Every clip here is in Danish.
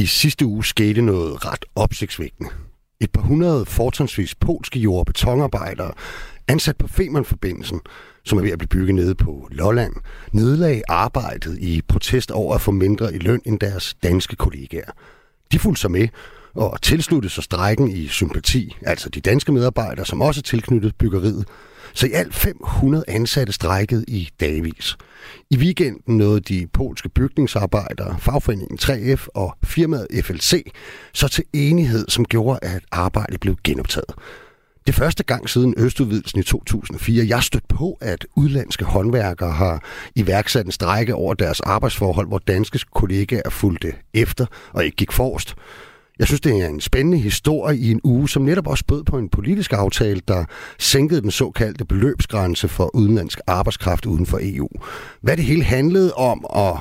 I sidste uge skete noget ret opsigtsvækkende. Et par hundrede fortrinsvis polske jord- og betonarbejdere, ansat på Femernforbindelsen, som er ved at blive bygget nede på Lolland, nedlag arbejdet i protest over at få mindre i løn end deres danske kollegaer. De fulgte sig med og tilsluttede sig strækken i sympati, altså de danske medarbejdere, som også er tilknyttet byggeriet, så i alt 500 ansatte strækkede i dagvis. I weekenden nåede de polske bygningsarbejdere, fagforeningen 3F og firmaet FLC så til enighed, som gjorde, at arbejdet blev genoptaget. Det første gang siden Østudvidelsen i 2004, jeg stødt på, at udlandske håndværkere har iværksat en strække over deres arbejdsforhold, hvor danske kollegaer fulgte efter og ikke gik forrest. Jeg synes, det er en spændende historie i en uge, som netop også bød på en politisk aftale, der sænkede den såkaldte beløbsgrænse for udenlandsk arbejdskraft uden for EU. Hvad det hele handlede om, og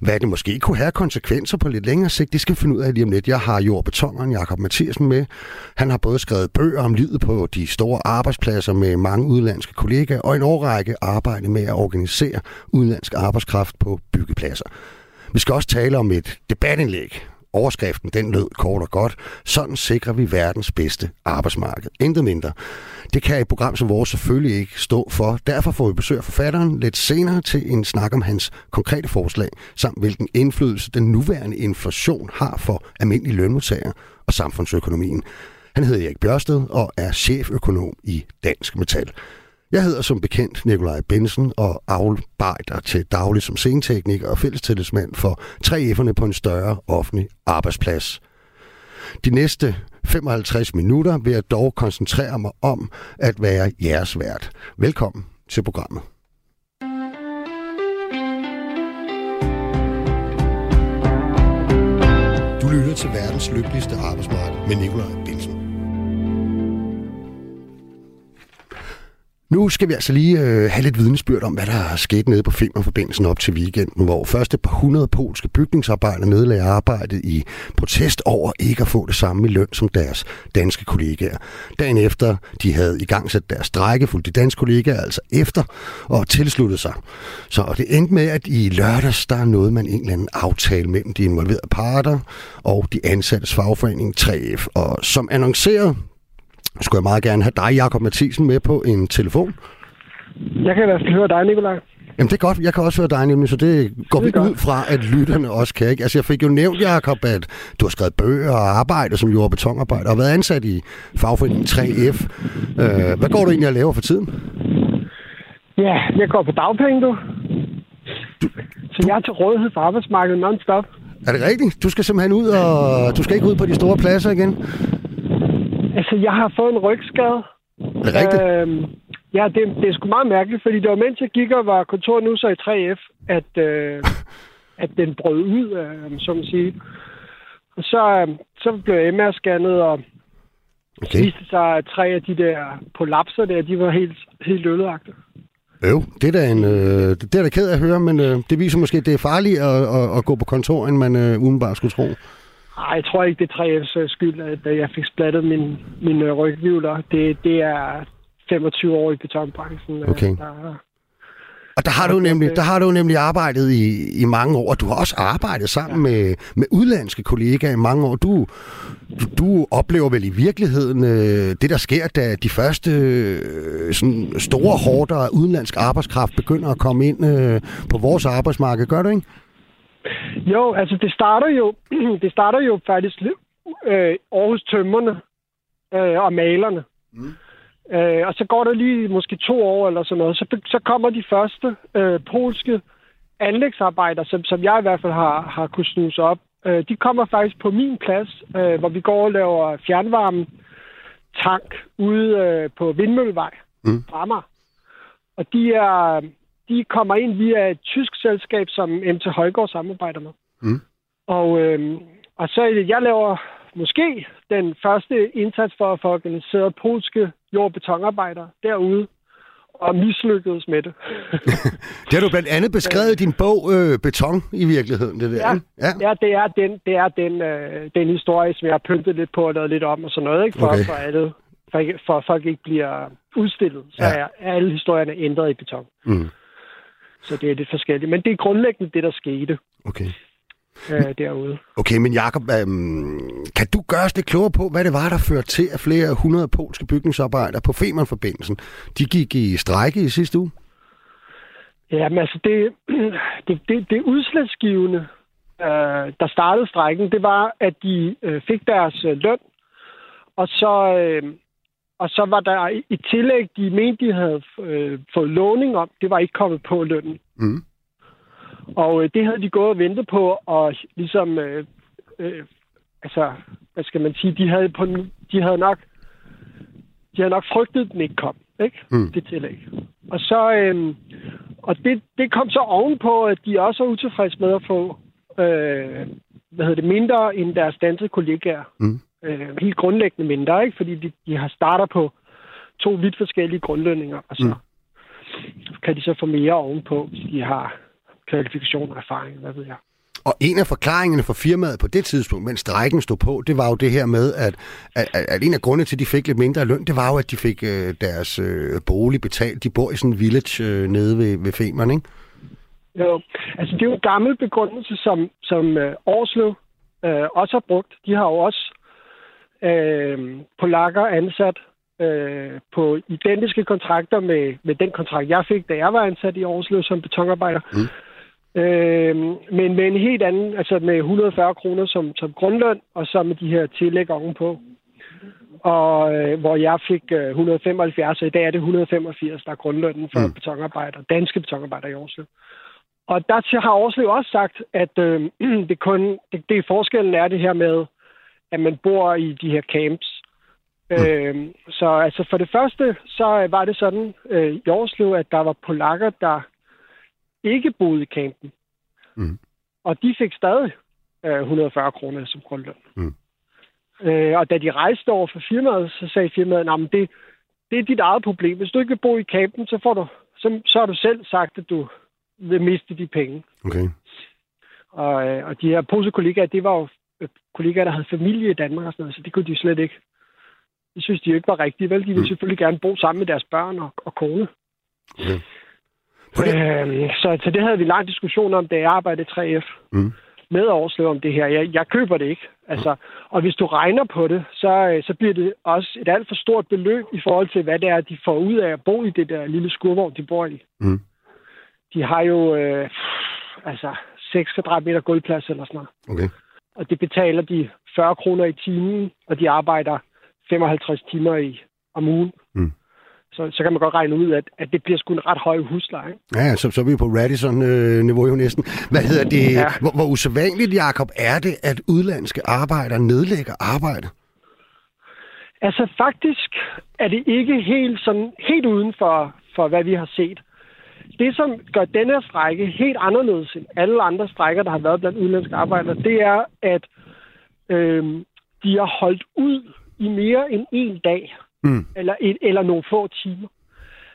hvad det måske kunne have konsekvenser på lidt længere sigt, det skal vi finde ud af lige om lidt. Jeg har jord betoneren Jakob Mathiasen med. Han har både skrevet bøger om livet på de store arbejdspladser med mange udenlandske kollegaer, og en årrække arbejde med at organisere udenlandsk arbejdskraft på byggepladser. Vi skal også tale om et debatindlæg, Overskriften den lød kort og godt. Sådan sikrer vi verdens bedste arbejdsmarked. Intet mindre. Det kan et program som vores selvfølgelig ikke stå for. Derfor får vi besøg af forfatteren lidt senere til en snak om hans konkrete forslag, samt hvilken indflydelse den nuværende inflation har for almindelige lønmodtagere og samfundsøkonomien. Han hedder Erik Bjørsted og er cheføkonom i Dansk Metal. Jeg hedder som bekendt Nikolaj Bensen og arbejder til daglig som scenetekniker og fællestillidsmand for 3F'erne på en større offentlig arbejdsplads. De næste 55 minutter vil jeg dog koncentrere mig om at være jeres vært. Velkommen til programmet. Du lytter til verdens lykkeligste arbejdsmarked med Nikolaj Nu skal vi altså lige øh, have lidt vidnesbyrd om, hvad der er sket nede på Femmerforbindelsen op til weekenden, hvor først et par hundrede polske bygningsarbejdere nedlagde arbejdet i protest over ikke at få det samme i løn som deres danske kollegaer. Dagen efter de havde i gang sat deres strække, fulgte de danske kollegaer altså efter og tilsluttede sig. Så det endte med, at i lørdags der nåede noget man en eller anden aftale mellem de involverede parter og de ansattes fagforening 3F. Og som annonceret skulle jeg meget gerne have dig, Jakob Mathisen, med på en telefon. Jeg kan i hvert fald høre dig, Nikolaj. Jamen det er godt, jeg kan også høre dig nemlig, så det går det vi godt. ud fra, at lytterne også kan. Ikke? Altså jeg fik jo nævnt, Jacob, at du har skrevet bøger og arbejder som jord- og betonarbejder, og været ansat i fagforeningen 3F. Øh, hvad går du egentlig at lave for tiden? Ja, jeg går på dagpenge, du. du så jeg er til rådighed for arbejdsmarkedet non-stop. Er det rigtigt? Du skal simpelthen ud, og du skal ikke ud på de store pladser igen? Altså, jeg har fået en rygskade. Er det rigtigt? Øhm, ja, det, det er sgu meget mærkeligt, fordi det var mens jeg gik og var kontor nu så i 3F, at, øh, at den brød ud, øh, som man siger. Og så, øh, så blev jeg MR-scannet, og okay. så viste sig, at tre af de der prolapser der, de var helt, helt ødelagte. Jo, det er da, en, øh, det er da ked af at høre, men øh, det viser måske, at det er farligt at, at, at gå på kontor, end man øh, udenbart skulle tro. Nej, jeg tror ikke, det er 3F's øh, skyld, at jeg fik splattet min, min øh, rygvivler. Det, det er 25 år i betonbranchen. Øh, okay. Der, og der har, du nemlig, der har du nemlig arbejdet i, i mange år. Du har også arbejdet sammen ja. med, med udlandske kollegaer i mange år. Du, du, du oplever vel i virkeligheden øh, det, der sker, da de første øh, sådan store hårder af udenlandsk arbejdskraft begynder at komme ind øh, på vores arbejdsmarked. Gør du ikke? Jo, altså det starter jo, det starter jo faktisk øh, Aarhus Tømmerne øh, og malerne. Mm. Øh, og så går der lige måske to år eller sådan noget, så, så kommer de første øh, polske anlægsarbejder, som, som jeg i hvert fald har, har kunnet snuse op. Øh, de kommer faktisk på min plads, øh, hvor vi går og laver fjernvarme tank ude øh, på Vindmøllevej, mm. Amager. Og de er, de kommer ind via et tysk selskab, som MT Højgaard samarbejder med. Mm. Og, øh, og så jeg laver måske den første indsats for at få organiseret polske jord- betonarbejdere derude, og mislykkedes med det. det har du blandt andet beskrevet i din bog øh, Beton i virkeligheden, det der. Ja, ja. ja det er, den, det er den, øh, den historie, som jeg har pyntet lidt på og lavet lidt om og sådan noget, ikke? For, okay. for, alle, for, for at folk ikke bliver udstillet. Så ja. er alle historierne ændret i beton. Mm. Så det er lidt forskelligt. Men det er grundlæggende det, der skete. Okay. øh, derude. Okay, men Jacob, øhm, kan du gøre os det klogere på, hvad det var, der førte til, at flere hundrede polske bygningsarbejdere på Femernforbindelsen, de gik i strække i sidste uge? Jamen altså, det, det, det, det udslagsgivende, øh, der startede strækken, det var, at de øh, fik deres øh, løn, og så, øh, og så var der i tillæg, de mente, de havde øh, fået låning om, det var ikke kommet på lønnen. Mm. Og øh, det havde de gået og ventet på, og ligesom, øh, øh, altså, hvad skal man sige, de havde, på, de havde nok, de havde nok frygtet, at den ikke kom, ikke? Mm. Det tillæg. Og så, øh, og det, det kom så ovenpå, at de også er utilfredse med at få, øh, hvad hedder det, mindre end deres danske kollegaer. Mm. Øh, helt grundlæggende mindre, ikke? Fordi de, de har starter på to vidt forskellige grundlønninger, og så Mm. kan de så få mere ovenpå, hvis de har kvalifikation og erfaring, hvad ved jeg. Og en af forklaringerne for firmaet på det tidspunkt, mens strækken stod på, det var jo det her med, at, at, at- en af grundene til, at de fik lidt mindre løn, det var jo, at de fik øh, deres øh, bolig betalt. De bor i sådan en village øh, nede ved, ved Femern, ikke? Jo, altså det er jo en gammel begrundelse, som, som øh, Årslev øh, også har brugt. De har jo også øh, polakker ansat øh, på identiske kontrakter med, med den kontrakt, jeg fik, da jeg var ansat i Årslev som betonarbejder. Mm. Øh, men med en helt anden, altså med 140 kroner som, som grundløn, og så med de her tillæg ovenpå. Og øh, hvor jeg fik øh, 175, og i dag er det 185, der er grundlønnen for Mm. mm. betonarbejder, danske betonarbejder i Årslev. Og der har Årslev også sagt, at øh, det kun det, det forskellen er det her med, at man bor i de her camps. Mm. Øh, så altså for det første, så var det sådan øh, i Årslev, at der var polakker, der ikke boede i campen. Mm. Og de fik stadig øh, 140 kroner som grundløn. Mm. Øh, og da de rejste over for firmaet, så sagde firmaet, at det, det er dit eget problem. Hvis du ikke vil bo i campen, så, får du, så, så har du selv sagt, at du vil miste de penge. Okay. Og, øh, og de her posekollegaer, det var jo øh, kollegaer, der havde familie i Danmark og sådan noget, så det kunne de slet ikke. Det synes de jo ikke var rigtigt, vel? De ville Mm. selvfølgelig gerne bo sammen med deres børn og, og kone. okay. Øhm, så, så det havde vi en lang diskussion om, da jeg arbejdede i 3F mm. med Årslev om det her. Jeg, jeg køber det ikke. Altså, og hvis du regner på det, så, øh, så bliver det også et alt for stort beløb i forhold til, hvad det er, de får ud af at bo i det der lille skurvogn, de bor i. Mm. De har jo øh, altså 6 kvadratmeter gulvplads eller sådan noget. Okay. Og det betaler de 40 kroner i timen, og de arbejder 55 timer i, om ugen. Mm. Så, så kan man godt regne ud, at, at det bliver sgu en ret høj husleje. Ja, så, så er vi på Radisson-niveau jo næsten. Hvad hedder det? Ja. Hvor, hvor usædvanligt, Jacob, er det, at udlandske arbejdere nedlægger arbejde? Altså faktisk er det ikke helt, sådan, helt uden for, for, hvad vi har set. Det, som gør denne her strække helt anderledes end alle andre strækker, der har været blandt udenlandske arbejdere, det er, at øh, de har holdt ud i mere end en dag, Mm. eller, et, eller nogle få timer.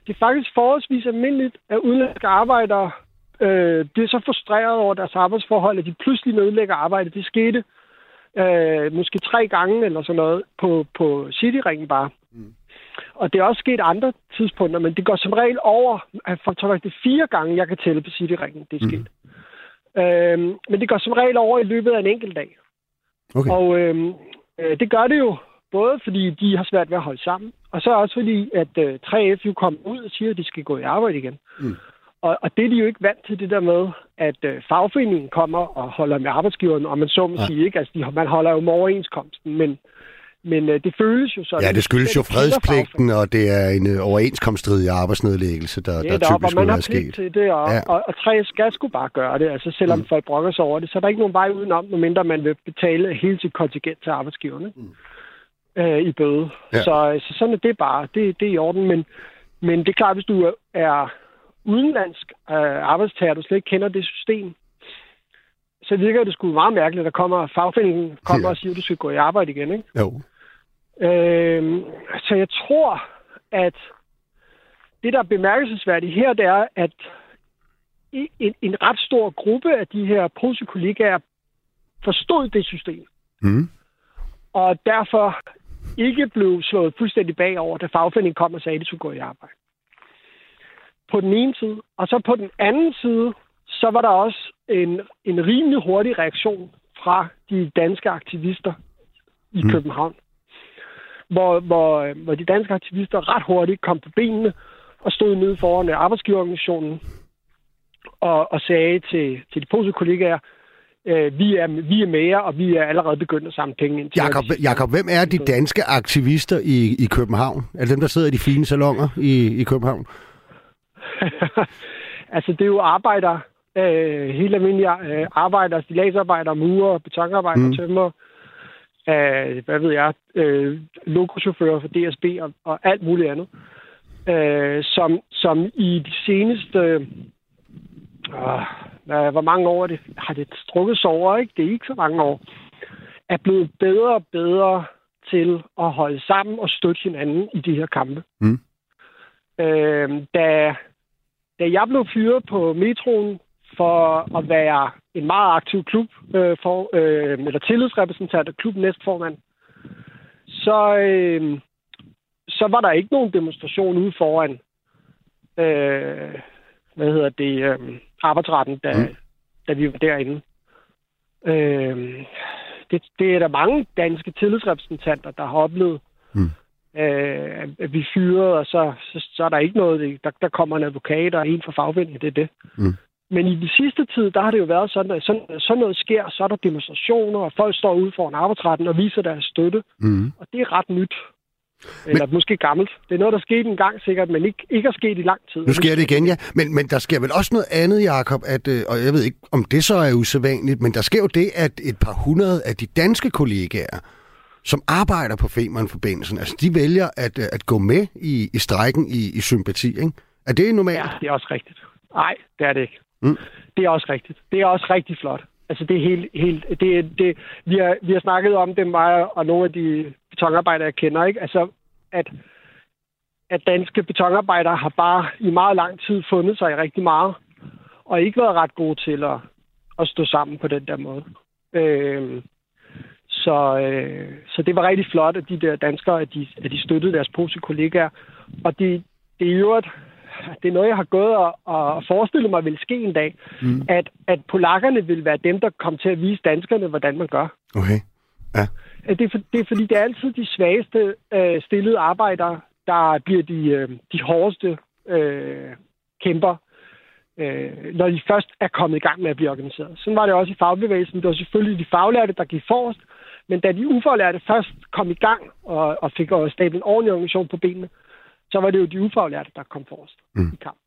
Det er faktisk forholdsvis almindeligt, at udenlandske arbejdere øh, bliver så frustreret over deres arbejdsforhold, at de pludselig nedlægger arbejde. Det skete øh, måske tre gange eller sådan noget på, på Cityringen bare. Mm. Og det er også sket andre tidspunkter, men det går som regel over, jeg tror faktisk, det er fire gange, jeg kan tælle på Cityringen, det er sket. Mm. Øhm, men det går som regel over i løbet af en enkelt dag. Okay. Og øhm, øh, det gør det jo både fordi de har svært ved at holde sammen, og så også fordi, at øh, 3F jo kommer ud og siger, at de skal gå i arbejde igen. Mm. Og, og det er de jo ikke vant til, det der med, at øh, fagforeningen kommer og holder med arbejdsgiveren, og man så må Ja. sige, ikke? Altså, de, man holder jo med overenskomsten, men, men øh, det føles jo sådan. Ja, det skyldes jo fredspligten, og det er en øh, overenskomststridig arbejdsnedlæggelse, der, der det er op, og typisk være pligt sket. til det, og, Ja. ja. og, og 3F skal sgu bare gøre det, altså selvom Mm. folk brokker sig over det, så er der ikke nogen vej udenom, medmindre man vil betale hele sit kontingent til arbejdsgiverne mm. øh, i bøde. Ja. Ja. Så, så sådan er det bare, det, det er i orden, men, men det er klart, hvis du er udenlandsk øh, arbejdstager, du slet ikke kender det system, så virker det sgu meget mærkeligt, at der kommer fagforeningen kommer Ja. ja. og siger, at du skal gå i arbejde igen, ikke? Jo. Øhm, så jeg tror, at det, der er bemærkelsesværdigt her, det er, at en, en ret stor gruppe af de her polske kollegaer forstod det system, Mm. og derfor ikke blev slået fuldstændig bagover, da fagforeningen kom og sagde, at de skulle gå i arbejde. På den ene side. Og så på den anden side, så var der også en, en rimelig hurtig reaktion fra de danske aktivister i mm. København. Hvor, hvor, hvor de danske aktivister ret hurtigt kom på benene og stod nede foran arbejdsgiverorganisationen og, og sagde til, til de polske kollegaer, øh, vi, er, vi er med jer, og vi er allerede begyndt at samle penge ind. Jakob, Jakob, hvem er de danske aktivister i, i København? Er det dem, der sidder i de fine salonger i, i København? altså, det er jo arbejdere, øh, helt almindelige øh, arbejdere, stilagsarbejdere, murer, betonarbejdere, mm. tømmer, øh, hvad ved jeg, øh, lokochauffører for DSB og, og alt muligt andet, øh, som, som i de seneste... Øh, hvor mange år det, har det strukket sig over, ikke? Det er ikke så mange år. Er blevet bedre og bedre til at holde sammen og støtte hinanden i de her kampe. Mm. Øh, da, da jeg blev fyret på metroen for at være en meget aktiv klub, øh, for, øh, eller tillidsrepræsentant og klub næstformand, så, øh, så var der ikke nogen demonstration ude foran, øh, hvad hedder det, øh, arbejdsretten, da, mm. da vi var derinde. Øh, det, det er der mange danske tillidsrepræsentanter, der har oplevet, mm. øh, at vi fyrer, og så, så, så er der ikke noget, der, der kommer en advokat og en fra fagforeningen, det er det. Mm. Men i den sidste tid, der har det jo været sådan, at sådan, sådan noget sker, så er der demonstrationer, og folk står ude foran arbejdsretten og viser deres støtte. Mm. Og det er ret nyt. Eller men, måske gammelt. Det er noget, der skete en gang sikkert, men ikke, ikke er sket i lang tid. Nu sker det igen, ja. Men, men der sker vel også noget andet, Jakob, at, øh, og jeg ved ikke, om det så er usædvanligt, men der sker jo det, at et par hundrede af de danske kollegaer, som arbejder på Femern-forbindelsen, altså de vælger at, øh, at gå med i, i strækken i, i sympati, ikke? Er det normalt? Ja, det er også rigtigt. Nej, det er det ikke. Mm. Det er også rigtigt. Det er også rigtig flot. Altså det er helt, helt det, det, vi, har, vi har snakket om det mig og nogle af de betonarbejdere, jeg kender, ikke? Altså, at, at danske betonarbejdere har bare i meget lang tid fundet sig i rigtig meget, og ikke været ret gode til at, at stå sammen på den der måde. Øh, så, øh, så det var rigtig flot, at de der danskere, at de, at de støttede deres polske kollegaer. Og det, det er jo det er noget, jeg har gået og, og forestillet mig vil ske en dag, mm. at, at polakkerne vil være dem, der kommer til at vise danskerne, hvordan man gør. Okay, ja. Det er, for, det er fordi, det er altid de svageste øh, stillede arbejdere, der bliver de, øh, de hårdeste øh, kæmper, øh, når de først er kommet i gang med at blive organiseret. Sådan var det også i fagbevægelsen. Det var selvfølgelig de faglærte, der gik forrest, men da de ufaglærte først kom i gang og, og fik stablet en ordentlig organisation på benene, så var det jo de ufaglærte, der kom forrest mm. i kamp.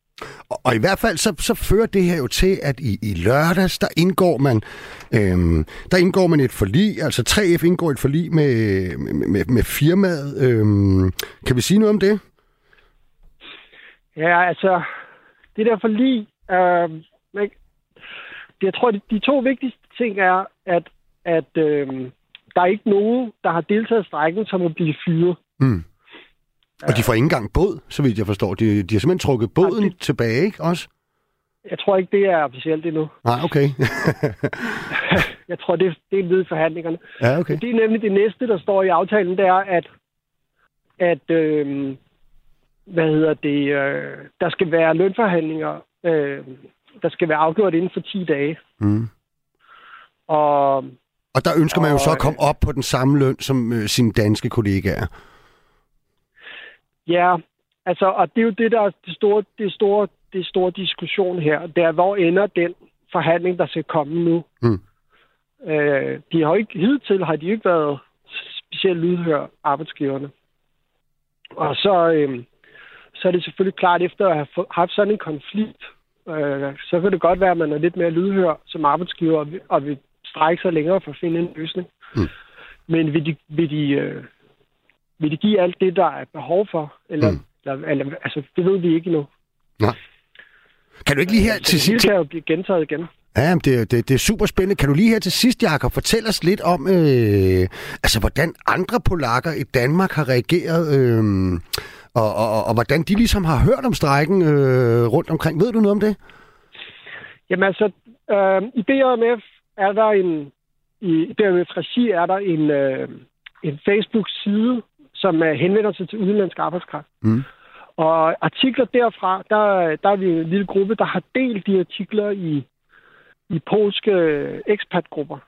Og, og i hvert fald så, så fører det her jo til, at i, i lørdags, der indgår man øhm, der indgår man et forlig, altså 3F indgår et forlig med, med, med firmaet. Øhm, kan vi sige noget om det? Ja, altså, det der forlig, øh, jeg tror, de, de to vigtigste ting er, at, at øh, der er ikke nogen, der har deltaget i strækken, som må blive fyret. Mm. Og de får ikke engang båd, så vidt jeg forstår. De, de har simpelthen trukket båden ja, det... tilbage, ikke også? Jeg tror ikke, det er officielt endnu. Nej, okay. jeg tror, det, det er led forhandlingerne. Ja, okay. Men det er nemlig det næste, der står i aftalen, det er, at, at øh, hvad hedder det, øh, der skal være lønforhandlinger, øh, der skal være afgjort inden for 10 dage. Mm. Og, og der ønsker man jo så at komme op på den samme løn som øh, sine danske kollegaer. Ja, altså, og det er jo det, der er det store, det store, det store diskussion her. Det er, hvor ender den forhandling, der skal komme nu? Mm. Øh, de har ikke, hidtil har de ikke været specielt lydhør arbejdsgiverne. Og så, øh, så er det selvfølgelig klart, efter at have haft sådan en konflikt, øh, så kan det godt være, at man er lidt mere lydhør som arbejdsgiver, og vil, og vil strække sig længere for at finde en løsning. Mm. Men vil de, vil de øh, vil det give alt det, der er behov for? Eller, mm. eller, eller altså, det ved vi ikke endnu. Nej. Kan du ikke lige her til sidst... Det kan jo blive gentaget igen. Ja, det, det, det er super spændende. Kan du lige her til sidst, Jacob, fortælle os lidt om, øh, altså, hvordan andre polakker i Danmark har reageret, øh, og, og, og, og hvordan de ligesom har hørt om strækken øh, rundt omkring. Ved du noget om det? Jamen altså, øh, i BRMF er der en, i BRMF regi er der en, øh, en Facebook-side, som uh, henvender sig til udenlandsk arbejdskraft. Mm. Og artikler derfra, der, der er vi en lille gruppe, der har delt de artikler i, i polske ekspatgrupper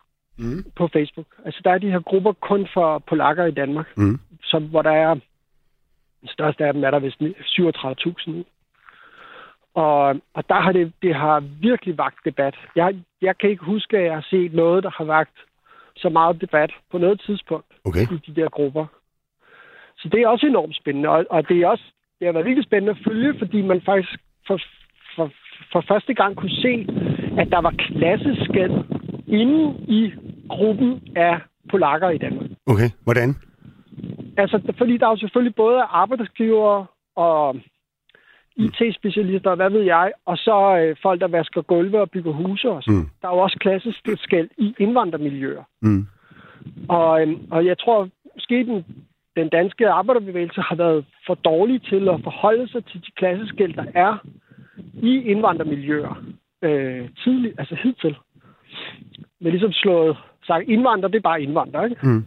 Mm. på Facebook. Altså, der er de her grupper kun for polakker i Danmark, Mm. som, hvor der er, den største af dem er der vist 37.000 nu. Og, og der har det, det har virkelig vagt debat. Jeg, jeg kan ikke huske, at jeg har set noget, der har vagt så meget debat på noget tidspunkt Okay. i de der grupper. Så det er også enormt spændende, og, og det er også det har været virkelig spændende at følge, fordi man faktisk for, for, for første gang kunne se, at der var klasseskæld inde i gruppen af polakker i Danmark. Okay. Hvordan? Altså, fordi der er jo selvfølgelig både arbejdsgivere og IT-specialister, hvad ved jeg, og så øh, folk, der vasker gulve og bygger huse også. Mm. Der er jo også klasseskæld i indvandrermiljøer. Mm. Og, øhm, og jeg tror, måske den, den danske arbejderbevægelse har været for dårlig til at forholde sig til de klasseskæld, der er i indvandrermiljøer øh, tidligt, altså hidtil. Men ligesom slået sagt, indvandrer, det er bare indvandrer, ikke? Mm.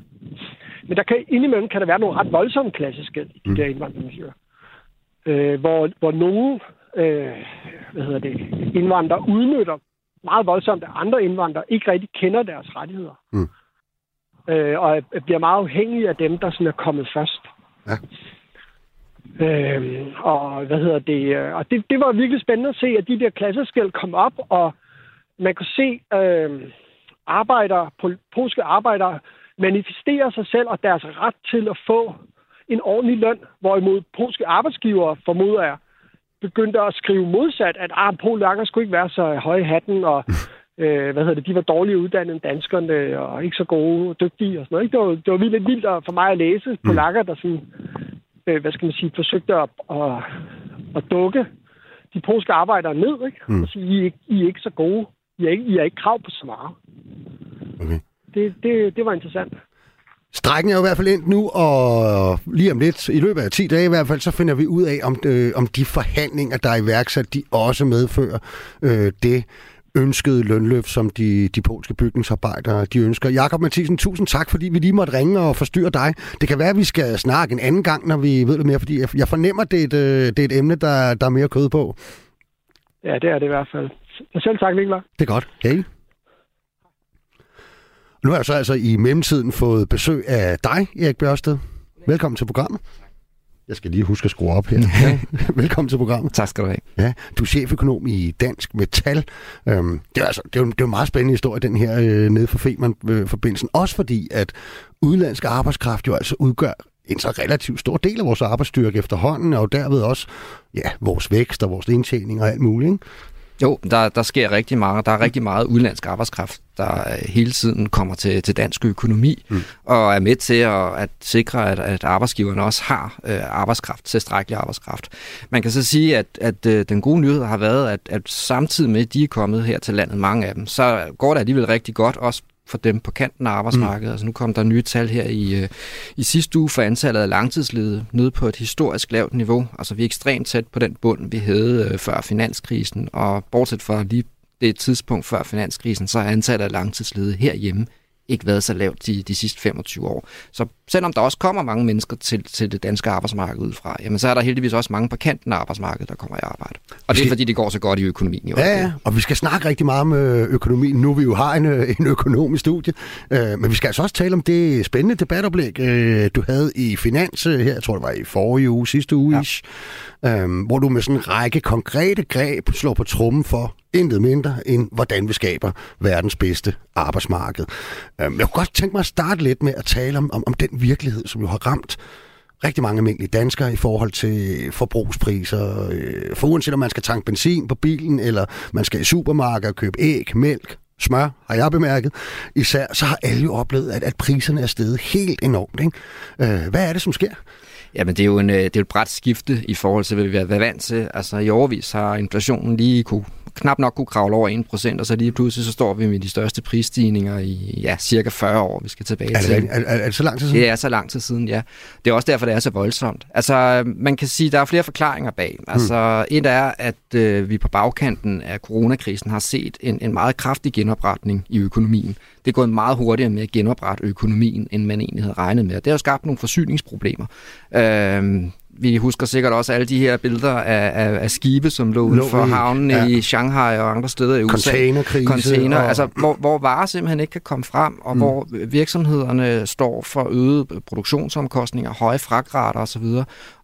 Men der kan, indimellem kan der være nogle ret voldsomme klasseskæld i de der indvandrermiljøer. Øh, hvor, hvor nogle øh, hvad hedder det, indvandrere udnytter meget voldsomt, at andre indvandrere ikke rigtig kender deres rettigheder. Mm. Øh, og bliver meget afhængige af dem, der sådan er kommet først. Ja. Øh, og hvad hedder det? øh, Og det, det var virkelig spændende at se, at de der klasseskæld kom op, og man kunne se øh, arbejdere, pol- polske arbejdere manifestere sig selv og deres ret til at få en ordentlig løn, hvorimod polske arbejdsgivere, formoder jeg, begyndte at skrive modsat, at ah, polakker skulle ikke være så høje i hatten, og øh, hvad hedder det, de var dårligere uddannet end danskerne, og ikke så gode og dygtige og sådan noget. Ikke? Det, var, det var vildt vildt for mig at læse polakker, der sådan, øh, hvad skal man sige, forsøgte at, at, at dukke de polske arbejdere ned, ikke? Mm. Og sige, I er, ikke, I er ikke så gode. I har ikke, I har ikke krav på så meget. Okay. Det, det, det var interessant. Strækken er jo i hvert fald endt nu, og lige om lidt, i løbet af 10 dage i hvert fald, så finder vi ud af, om, øh, om de forhandlinger, der er iværksat, de også medfører øh, det ønskede lønløft, som de, de polske bygningsarbejdere de ønsker. Jakob Mathisen, tusind tak, fordi vi lige måtte ringe og forstyrre dig. Det kan være, at vi skal snakke en anden gang, når vi ved lidt mere, fordi jeg, fornemmer, at det er et, øh, det er et emne, der, der er mere kød på. Ja, det er det i hvert fald. Selv tak, Nicolai. Det er godt. Hej. Nu har jeg så altså i mellemtiden fået besøg af dig, Erik Bjørsted. Velkommen til programmet. Jeg skal lige huske at skrue op her. Ja. Velkommen til programmet. Tak skal du have. Ja, du er cheføkonom i Dansk Metal. Øhm, det, er altså, det, er jo, det er jo en meget spændende historie, den her øh, nede for Femern-forbindelsen. Også fordi, at udenlandsk arbejdskraft jo altså udgør en så relativt stor del af vores arbejdsstyrke efterhånden, og derved også ja, vores vækst og vores indtjening og alt muligt. Ikke? Jo, der, der sker rigtig meget. Der er rigtig meget udenlandsk arbejdskraft, der øh, hele tiden kommer til, til dansk økonomi, mm. og er med til at, at sikre, at, at arbejdsgiverne også har øh, arbejdskraft, tilstrækkelig arbejdskraft. Man kan så sige, at, at øh, den gode nyhed har været, at, at samtidig med, at de er kommet her til landet, mange af dem, så går det alligevel rigtig godt, også for dem på kanten af arbejdsmarkedet. Mm. Altså nu kom der nye tal her i, øh, i sidste uge for antallet af langtidsledige ned på et historisk lavt niveau. Altså vi er ekstremt tæt på den bund, vi havde øh, før finanskrisen, og bortset fra lige det tidspunkt før finanskrisen, så har antallet af langtidsledige herhjemme ikke været så lavt de, de sidste 25 år. Så selvom der også kommer mange mennesker til, til det danske arbejdsmarked udefra, jamen så er der heldigvis også mange på kanten af arbejdsmarkedet, der kommer i arbejde. Og det er fordi, det går så godt i økonomien. Jo. Ja, ja, og vi skal snakke rigtig meget om øh, økonomien. Nu vi jo har en, øh, en økonom i studiet. Øh, men vi skal altså også tale om det spændende debatoplæg, du havde i Finans her, jeg tror det var i forrige uge, sidste uge, ja. ish, øh, hvor du med sådan en række konkrete greb slår på trummen for intet mindre end, hvordan vi skaber verdens bedste arbejdsmarked. Øh, jeg kunne godt tænke mig at starte lidt med at tale om, om, om den virkelighed, som jo har ramt rigtig mange almindelige danskere i forhold til forbrugspriser. Øh, for uanset om man skal tanke benzin på bilen, eller man skal i supermarkedet og købe æg, mælk, smør, har jeg bemærket, især, så har alle jo oplevet, at, at priserne er steget helt enormt. Ikke? Øh, Hvad er det, som sker? Jamen, det er jo en, øh, det er et bræt skifte i forhold til, hvad vi har været vant til. Altså, i overvis har inflationen lige kunne, knap nok kunne kravle over 1%, og så lige pludselig så står vi med de største prisstigninger i ja, cirka 40 år, vi skal tilbage Er til. det, er, er, er det så lang tid siden? Det er så lang tid siden, ja. Det er også derfor, det er så voldsomt. Altså, man kan sige, der er flere forklaringer bag. Altså, et er, at øh, vi på bagkanten af coronakrisen har set en, en meget kraftig genopretning i økonomien. Det er gået meget hurtigere med at genoprette økonomien, end man egentlig havde regnet med. Det har jo skabt nogle forsyningsproblemer. Øh, vi husker sikkert også alle de her billeder af, af, af skibe, som lå uden for havnen ja. i Shanghai og andre steder i USA. Containerkrise. Container, og... altså, hvor, hvor varer simpelthen ikke kan komme frem, og mm. hvor virksomhederne står for øgede produktionsomkostninger, høje fragtrater osv.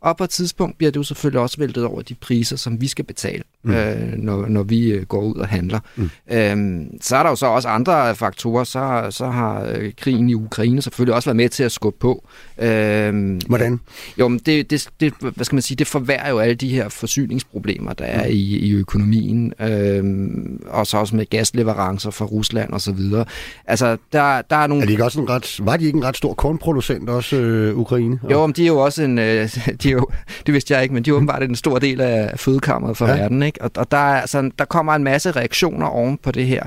Og på et tidspunkt bliver det jo selvfølgelig også væltet over de priser, som vi skal betale, mm. øh, når, når vi øh, går ud og handler. Mm. Øhm, så er der jo så også andre faktorer. Så, så har øh, krigen i Ukraine selvfølgelig også været med til at skubbe på. Øhm, Hvordan? Jo, men det, det, det, hvad skal man sige, det forværrer jo alle de her forsyningsproblemer, der er i, i økonomien. Øhm, og så også med gasleverancer fra Rusland og så videre. Altså, der, der er nogle... Er de ikke også en ret, var de ikke en ret stor kornproducent også, øh, Ukraine? Jo, men de er jo også en... Øh, de er jo, det vidste jeg ikke, men de er åbenbart en stor del af fødekammeret for ja. verden. Ikke? Og, og der, er, altså, der kommer en masse reaktioner oven på det her.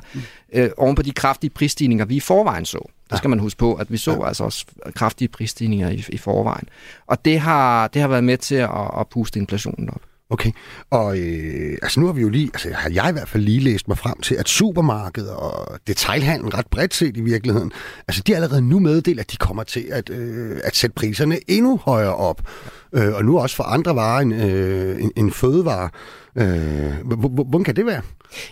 Øh, oven på de kraftige prisstigninger, vi i forvejen så. Der skal man huske på, at vi så ja. altså også kraftige prisstigninger i, i forvejen. Og det har, det har været med til at, at puste inflationen op. Okay, og øh, altså nu har vi jo lige, altså har jeg i hvert fald lige læst mig frem til, at supermarkedet og detailhandlen ret bredt set i virkeligheden, altså de er allerede nu meddelt, at de kommer til at, øh, at sætte priserne endnu højere op. Øh, og nu også for andre varer end, øh, end, end fødevarer. Øh, hvordan kan det være?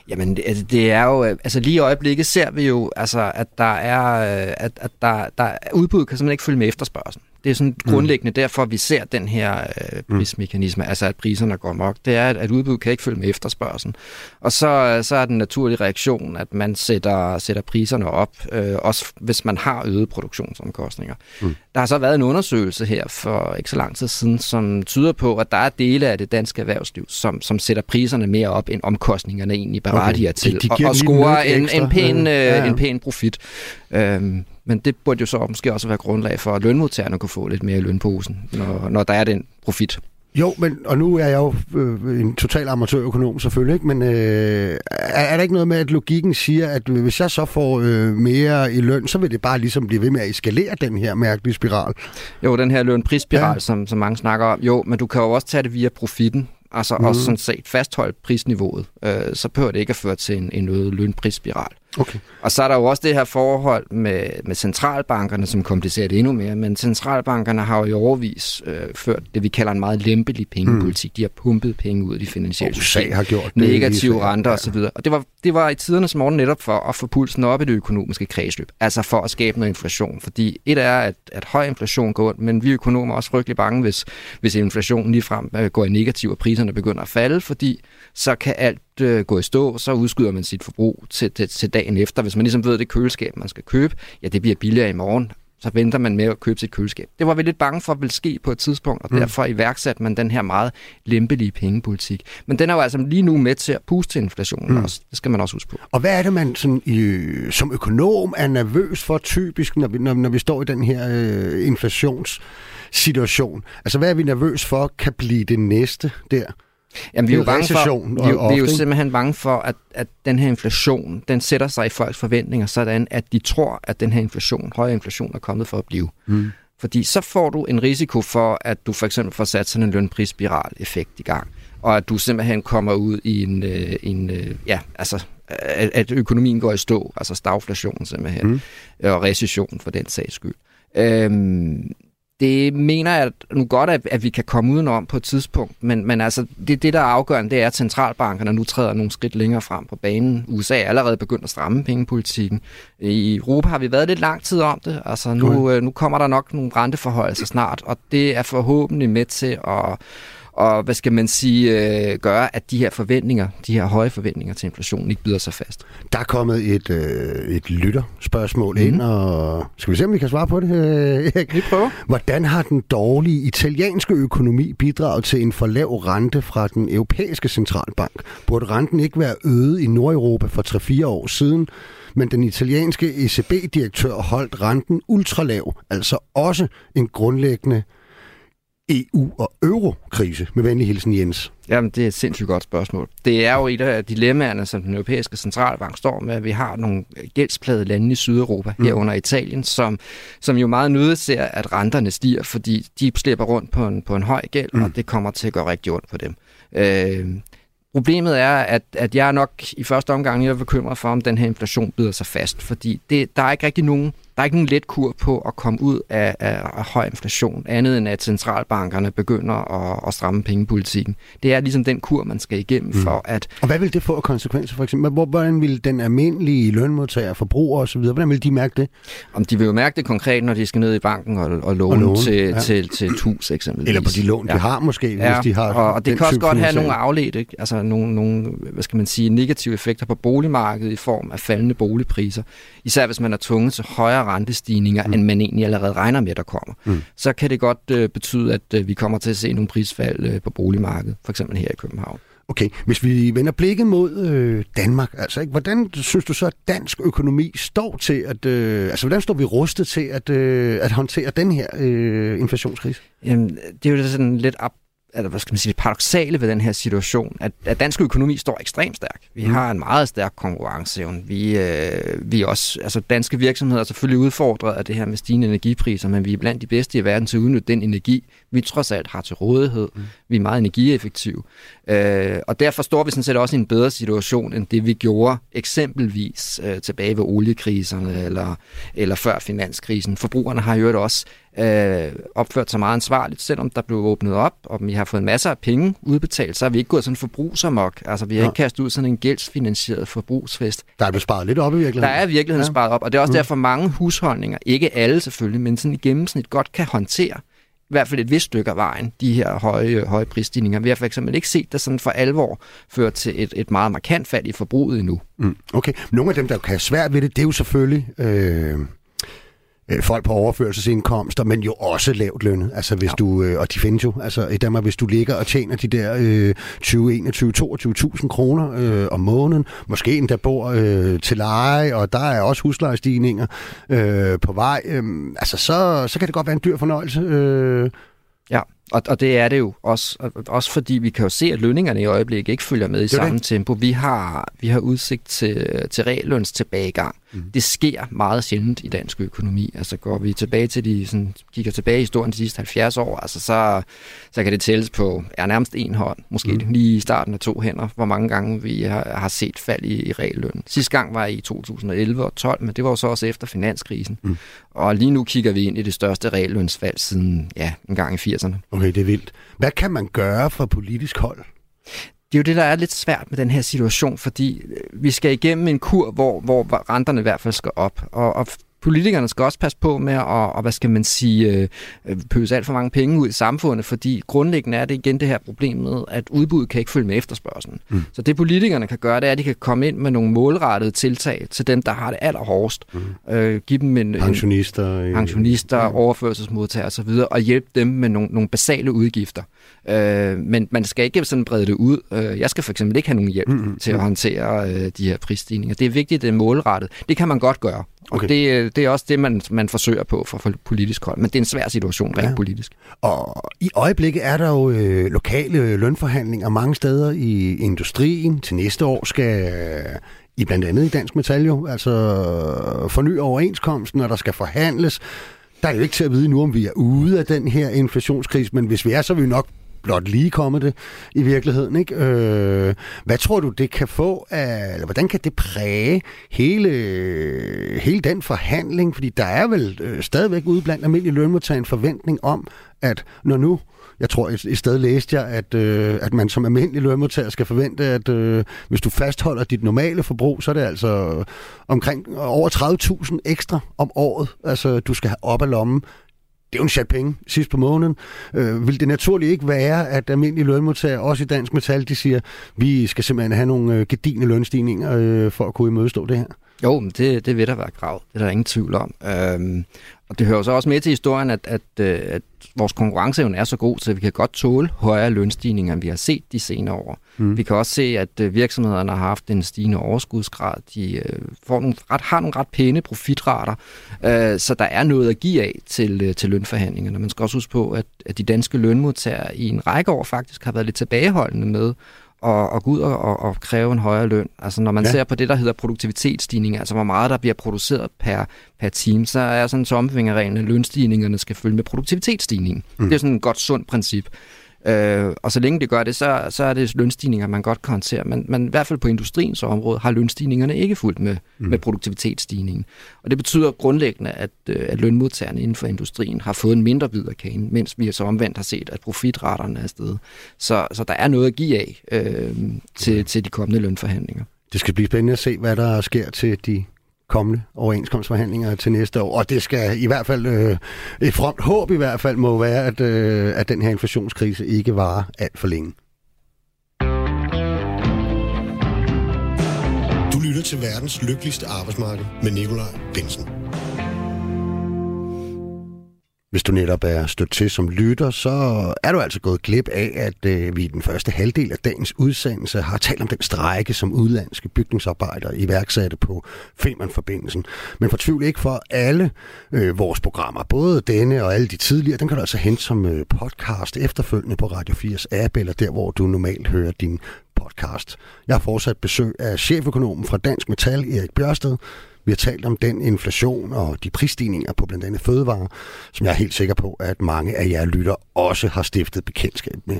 Jamen, det, altså, det er jo... Øh, altså, lige i øjeblikket ser vi jo, altså, at der er... Øh, at, at der, der, udbud kan simpelthen ikke følge med efterspørgselen. Det er sådan mm. grundlæggende derfor, vi ser den her øh, mm. prismekanisme, mm. altså at priserne går mok. Det er, at, at udbud kan ikke følge med efterspørgselen. Og så, så er den naturlige reaktion, at man sætter, sætter priserne op, øh, også hvis man har øget produktionsomkostninger. Mm. Der har så været en undersøgelse her for ikke så lang tid siden, som tyder på, at der er dele af det danske erhvervsliv, som, som sætter priserne mere op, end omkostningerne egentlig berettiger okay. til, de, de og, og scorer en, en, pæn, ja. Ja, ja. en pæn profit. Øhm, men det burde jo så måske også være grundlag for, at lønmodtagerne kunne få lidt mere i lønposen, når, når der er den profit. Jo, men, og nu er jeg jo øh, en total amatørøkonom selvfølgelig, ikke? men øh, er, er der ikke noget med, at logikken siger, at hvis jeg så får øh, mere i løn, så vil det bare ligesom blive ved med at eskalere den her mærkelige spiral? Jo, den her lønprisspiral, ja. som, som mange snakker om. Jo, men du kan jo også tage det via profitten. Altså mm. også sådan set fastholde prisniveauet. Øh, så behøver det ikke at føre til en, en øget lønprisspiral. Okay. Og så er der jo også det her forhold med, med centralbankerne, som komplicerer det endnu mere. Men centralbankerne har jo i overvis øh, ført det, vi kalder en meget lempelig pengepolitik. Mm. De har pumpet penge ud i de finansielle system. har gjort det. Negative renter ja. osv. Og det var, det var i tidernes morgen netop for at få pulsen op i det økonomiske kredsløb. Altså for at skabe noget inflation. Fordi et er, at, at høj inflation går ondt, men vi økonomer er også frygtelig bange, hvis, hvis inflationen ligefrem øh, går i negativ, og priserne begynder at falde, fordi så kan alt øh, gå i stå, så udskyder man sit forbrug til, til, til dagen efter. Hvis man ligesom ved, at det køleskab, man skal købe, ja, det bliver billigere i morgen, så venter man med at købe sit køleskab. Det var vi lidt bange for at ville ske på et tidspunkt, og mm. derfor iværksatte man den her meget lempelige pengepolitik. Men den er jo altså lige nu med til at puste inflationen mm. også. Det skal man også huske på. Og hvad er det, man sådan, i, som økonom er nervøs for typisk, når vi, når, når vi står i den her øh, inflationssituation? Altså, hvad er vi nervøs for kan blive det næste der? Jamen, vi er, jo bange for, vi, vi er jo simpelthen bange for, at, at den her inflation, den sætter sig i folks forventninger, sådan at de tror, at den her inflation, højere inflation, er kommet for at blive. Mm. Fordi så får du en risiko for, at du for eksempel får sat sådan en lønprisspiral-effekt i gang, og at du simpelthen kommer ud i en, øh, en øh, ja, altså, at, at økonomien går i stå, altså stagflation simpelthen, mm. og recession for den sags skyld. Øhm, det mener jeg nu godt, at, at vi kan komme udenom på et tidspunkt, men, men altså, det, det, der er afgørende, det er, at centralbankerne nu træder nogle skridt længere frem på banen. USA er allerede begyndt at stramme pengepolitikken. I Europa har vi været lidt lang tid om det. Altså, nu, øh, nu kommer der nok nogle renteforholdelser snart, og det er forhåbentlig med til at og hvad skal man sige, øh, gøre, at de her forventninger, de her høje forventninger til inflationen, ikke bider sig fast. Der er kommet et, øh, et lytterspørgsmål mm. ind, og skal vi se, om vi kan svare på det, øh, Erik? Vi prøver. Hvordan har den dårlige italienske økonomi bidraget til en for lav rente fra den europæiske centralbank? Burde renten ikke være øget i Nordeuropa for 3-4 år siden? men den italienske ECB-direktør holdt renten ultralav, altså også en grundlæggende EU- og eurokrise? Med venlig hilsen, Jens. Jamen, det er et sindssygt godt spørgsmål. Det er jo et af dilemmaerne, som den europæiske centralbank står med, at vi har nogle gældsplade lande i Sydeuropa, mm. herunder Italien, som, som jo meget nødigt ser, at renterne stiger, fordi de slipper rundt på en, på en høj gæld, mm. og det kommer til at gå rigtig ondt på dem. Øh, Problemet er, at, at jeg er nok i første omgang jeg er bekymret for, om den her inflation bider sig fast, fordi det, der er ikke rigtig nogen der er ikke nogen let kur på at komme ud af, af, af høj inflation, andet end at centralbankerne begynder at, at stramme pengepolitikken. Det er ligesom den kur, man skal igennem mm. for at... Og hvad vil det få af konsekvenser for eksempel? Hvordan vil den almindelige lønmodtager, forbruger osv., hvordan vil de mærke det? Om de vil jo mærke det konkret, når de skal ned i banken og, og låne, og låne til, ja. til, til et hus eksempelvis. Eller på de lån, ja. de har måske, ja. hvis de har og, og det kan også godt have nogle afledte, altså nogle, nogle, hvad skal man sige, negative effekter på boligmarkedet i form af faldende boligpriser. Især hvis man er tvunget til højere rentestigninger, mm. end man egentlig allerede regner med, der kommer. Mm. Så kan det godt øh, betyde, at øh, vi kommer til at se nogle prisfald øh, på boligmarkedet, for eksempel her i København. Okay, hvis vi vender blikket mod øh, Danmark, altså ikke, hvordan synes du så, at dansk økonomi står til at, øh, altså hvordan står vi rustet til at, øh, at håndtere den her øh, inflationskrise? Jamen, det er jo sådan lidt op eller hvad skal man sige, det paradoxale ved den her situation, at, at dansk økonomi står ekstremt stærk. Vi mm. har en meget stærk konkurrenceevne. Vi, øh, vi også, altså danske virksomheder er selvfølgelig udfordret af det her med stigende energipriser, men vi er blandt de bedste i verden til at udnytte den energi, vi trods alt har til rådighed. Mm. Vi er meget energieffektive. Øh, og derfor står vi sådan set også i en bedre situation, end det vi gjorde eksempelvis øh, tilbage ved oliekriserne eller, eller før finanskrisen. Forbrugerne har jo også øh, opført sig meget ansvarligt, selvom der blev åbnet op, og vi har fået masser af penge udbetalt, så har vi ikke gået sådan forbrugsamok. Altså, vi har ja. ikke kastet ud sådan en gældsfinansieret forbrugsfest. Der er blevet sparet lidt op i virkeligheden. Der er virkeligheden ja. sparet op, og det er også mm. derfor mange husholdninger, ikke alle selvfølgelig, men sådan i gennemsnit godt kan håndtere i hvert fald et vist stykke af vejen, de her høje, høje prisstigninger. Vi har for eksempel ikke set det sådan for alvor føre til et, et meget markant fald i forbruget endnu. Mm, okay. Nogle af dem, der kan have svært ved det, det er jo selvfølgelig øh, øh, folk på overførselsindkomster, men jo også lavt lønnet. Altså hvis ja. du, øh, og de findes jo, altså i Danmark, hvis du ligger og tjener de der øh, 20, 21, 22.000 kroner øh, om måneden, måske endda bor øh, til leje, og der er også huslejestigninger øh, på vej, øh, altså så, så kan det godt være en dyr fornøjelse. Øh, Ja, og, og det er det jo også, også fordi vi kan jo se, at lønningerne i øjeblikket ikke følger med i samme det. tempo. Vi har, vi har udsigt til, til realløns tilbagegang. Mm. Det sker meget sjældent i dansk økonomi. Altså går vi tilbage til de, sådan, kigger tilbage i historien de sidste 70 år, altså så, så kan det tælles på er nærmest en hånd, måske mm. lige i starten af to hænder, hvor mange gange vi har, har set fald i, i realløn. Sidste gang var i 2011 og 12, men det var jo så også efter finanskrisen. Mm. Og lige nu kigger vi ind i det største reallønsfald siden ja, en gang i 80'erne. Okay, det er vildt. Hvad kan man gøre fra politisk hold? Det er jo det, der er lidt svært med den her situation, fordi øh, vi skal igennem en kur, hvor, hvor renterne i hvert fald skal op. Og, og politikerne skal også passe på med at, og, hvad skal man sige, øh, øh, pøse alt for mange penge ud i samfundet, fordi grundlæggende er det igen det her problem med, at udbuddet kan ikke følge med efterspørgselen. Mm. Så det politikerne kan gøre, det er, at de kan komme ind med nogle målrettede tiltag til dem, der har det allerhårdest. Mm. Øh, give dem en, pensionister, en, pensionister mm. overførselsmodtagere osv., og hjælpe dem med nogle, nogle basale udgifter. Øh, men man skal ikke sådan brede det ud. Øh, jeg skal for eksempel ikke have nogen hjælp mm-hmm. til at håndtere øh, de her prisstigninger. Det er vigtigt, det er målrettet. Det kan man godt gøre. Okay. Og det, øh, det er også det, man, man forsøger på fra politisk hold. Men det er en svær situation rent ja. politisk. Og i øjeblikket er der jo øh, lokale lønforhandlinger mange steder i industrien. Til næste år skal i blandt andet i Dansk Metal jo, altså forny overenskomsten, og der skal forhandles. Der er jo ikke til at vide nu, om vi er ude af den her inflationskrise, men hvis vi er, så er vi nok blot lige kommet det i virkeligheden. Ikke? Øh, hvad tror du, det kan få af, eller hvordan kan det præge hele, hele den forhandling? Fordi der er vel øh, stadigvæk ude blandt almindelige lønmodtagere en forventning om, at når nu jeg tror, i sted læste jeg, at, øh, at man som almindelig lønmodtager skal forvente, at øh, hvis du fastholder dit normale forbrug, så er det altså omkring over 30.000 ekstra om året, altså du skal have op af lommen det er jo en chat penge sidst på måneden. Øh, vil det naturligt ikke være, at almindelige lønmodtagere, også i Dansk Metal, de siger, vi skal simpelthen have nogle øh, gedigende lønstigninger øh, for at kunne imødestå det her? Jo, men det, det vil der være krav. Det er der ingen tvivl om. Øhm, og det hører så også med til historien, at, at, øh, at vores konkurrenceevne er så god, så vi kan godt tåle højere lønstigninger, end vi har set de senere år. Mm. Vi kan også se, at øh, virksomhederne har haft en stigende overskudsgrad. De øh, får nogle ret, har nogle ret pæne profitrater, så der er noget at give af til, til lønforhandlingerne. Man skal også huske på, at, at de danske lønmodtagere i en række år faktisk har været lidt tilbageholdende med og, og gå ud og, og, og kræve en højere løn. Altså når man ja. ser på det, der hedder produktivitetsstigning, altså hvor meget der bliver produceret per, per team, så er sådan en tomfingerregel, at lønstigningerne skal følge med produktivitetsstigningen. Mm. Det er sådan et godt, sundt princip. Øh, og så længe det gør det, så, så er det lønstigninger, man godt kan håndtere. Men, men i hvert fald på industriens område har lønstigningerne ikke fulgt med, mm. med produktivitetsstigningen. Og det betyder grundlæggende, at, øh, at lønmodtagerne inden for industrien har fået en mindre bid af kagen, mens vi så omvendt har set, at profitraterne er steget. Så, så der er noget at give af øh, til, til de kommende lønforhandlinger. Det skal blive spændende at se, hvad der sker til de kommende overenskomstforhandlinger til næste år. Og det skal i hvert fald, øh, et fromt håb i hvert fald, må være, at, øh, at den her inflationskrise ikke varer alt for længe. Du lytter til verdens lykkeligste arbejdsmarked med Nikolaj Bensen. Hvis du netop er stødt til som lytter, så er du altså gået glip af, at øh, vi i den første halvdel af dagens udsendelse har talt om den strække, som udlandske bygningsarbejdere iværksatte på Femern-forbindelsen. Men fortvivl ikke for alle øh, vores programmer, både denne og alle de tidligere, den kan du altså hente som øh, podcast efterfølgende på Radio 4's app, eller der, hvor du normalt hører din podcast. Jeg har fortsat besøg af cheføkonomen fra Dansk Metal, Erik Bjørsted, vi har talt om den inflation og de prisstigninger på blandt andet fødevarer, som jeg er helt sikker på, at mange af jer lytter også har stiftet bekendtskab med.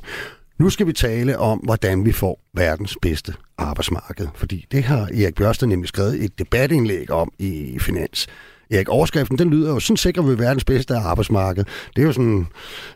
Nu skal vi tale om, hvordan vi får verdens bedste arbejdsmarked, fordi det har Erik Bjørsted nemlig skrevet et debatindlæg om i Finans. Erik, overskriften, den lyder jo, sådan sikrer vi verdens bedste arbejdsmarked. Det er jo sådan,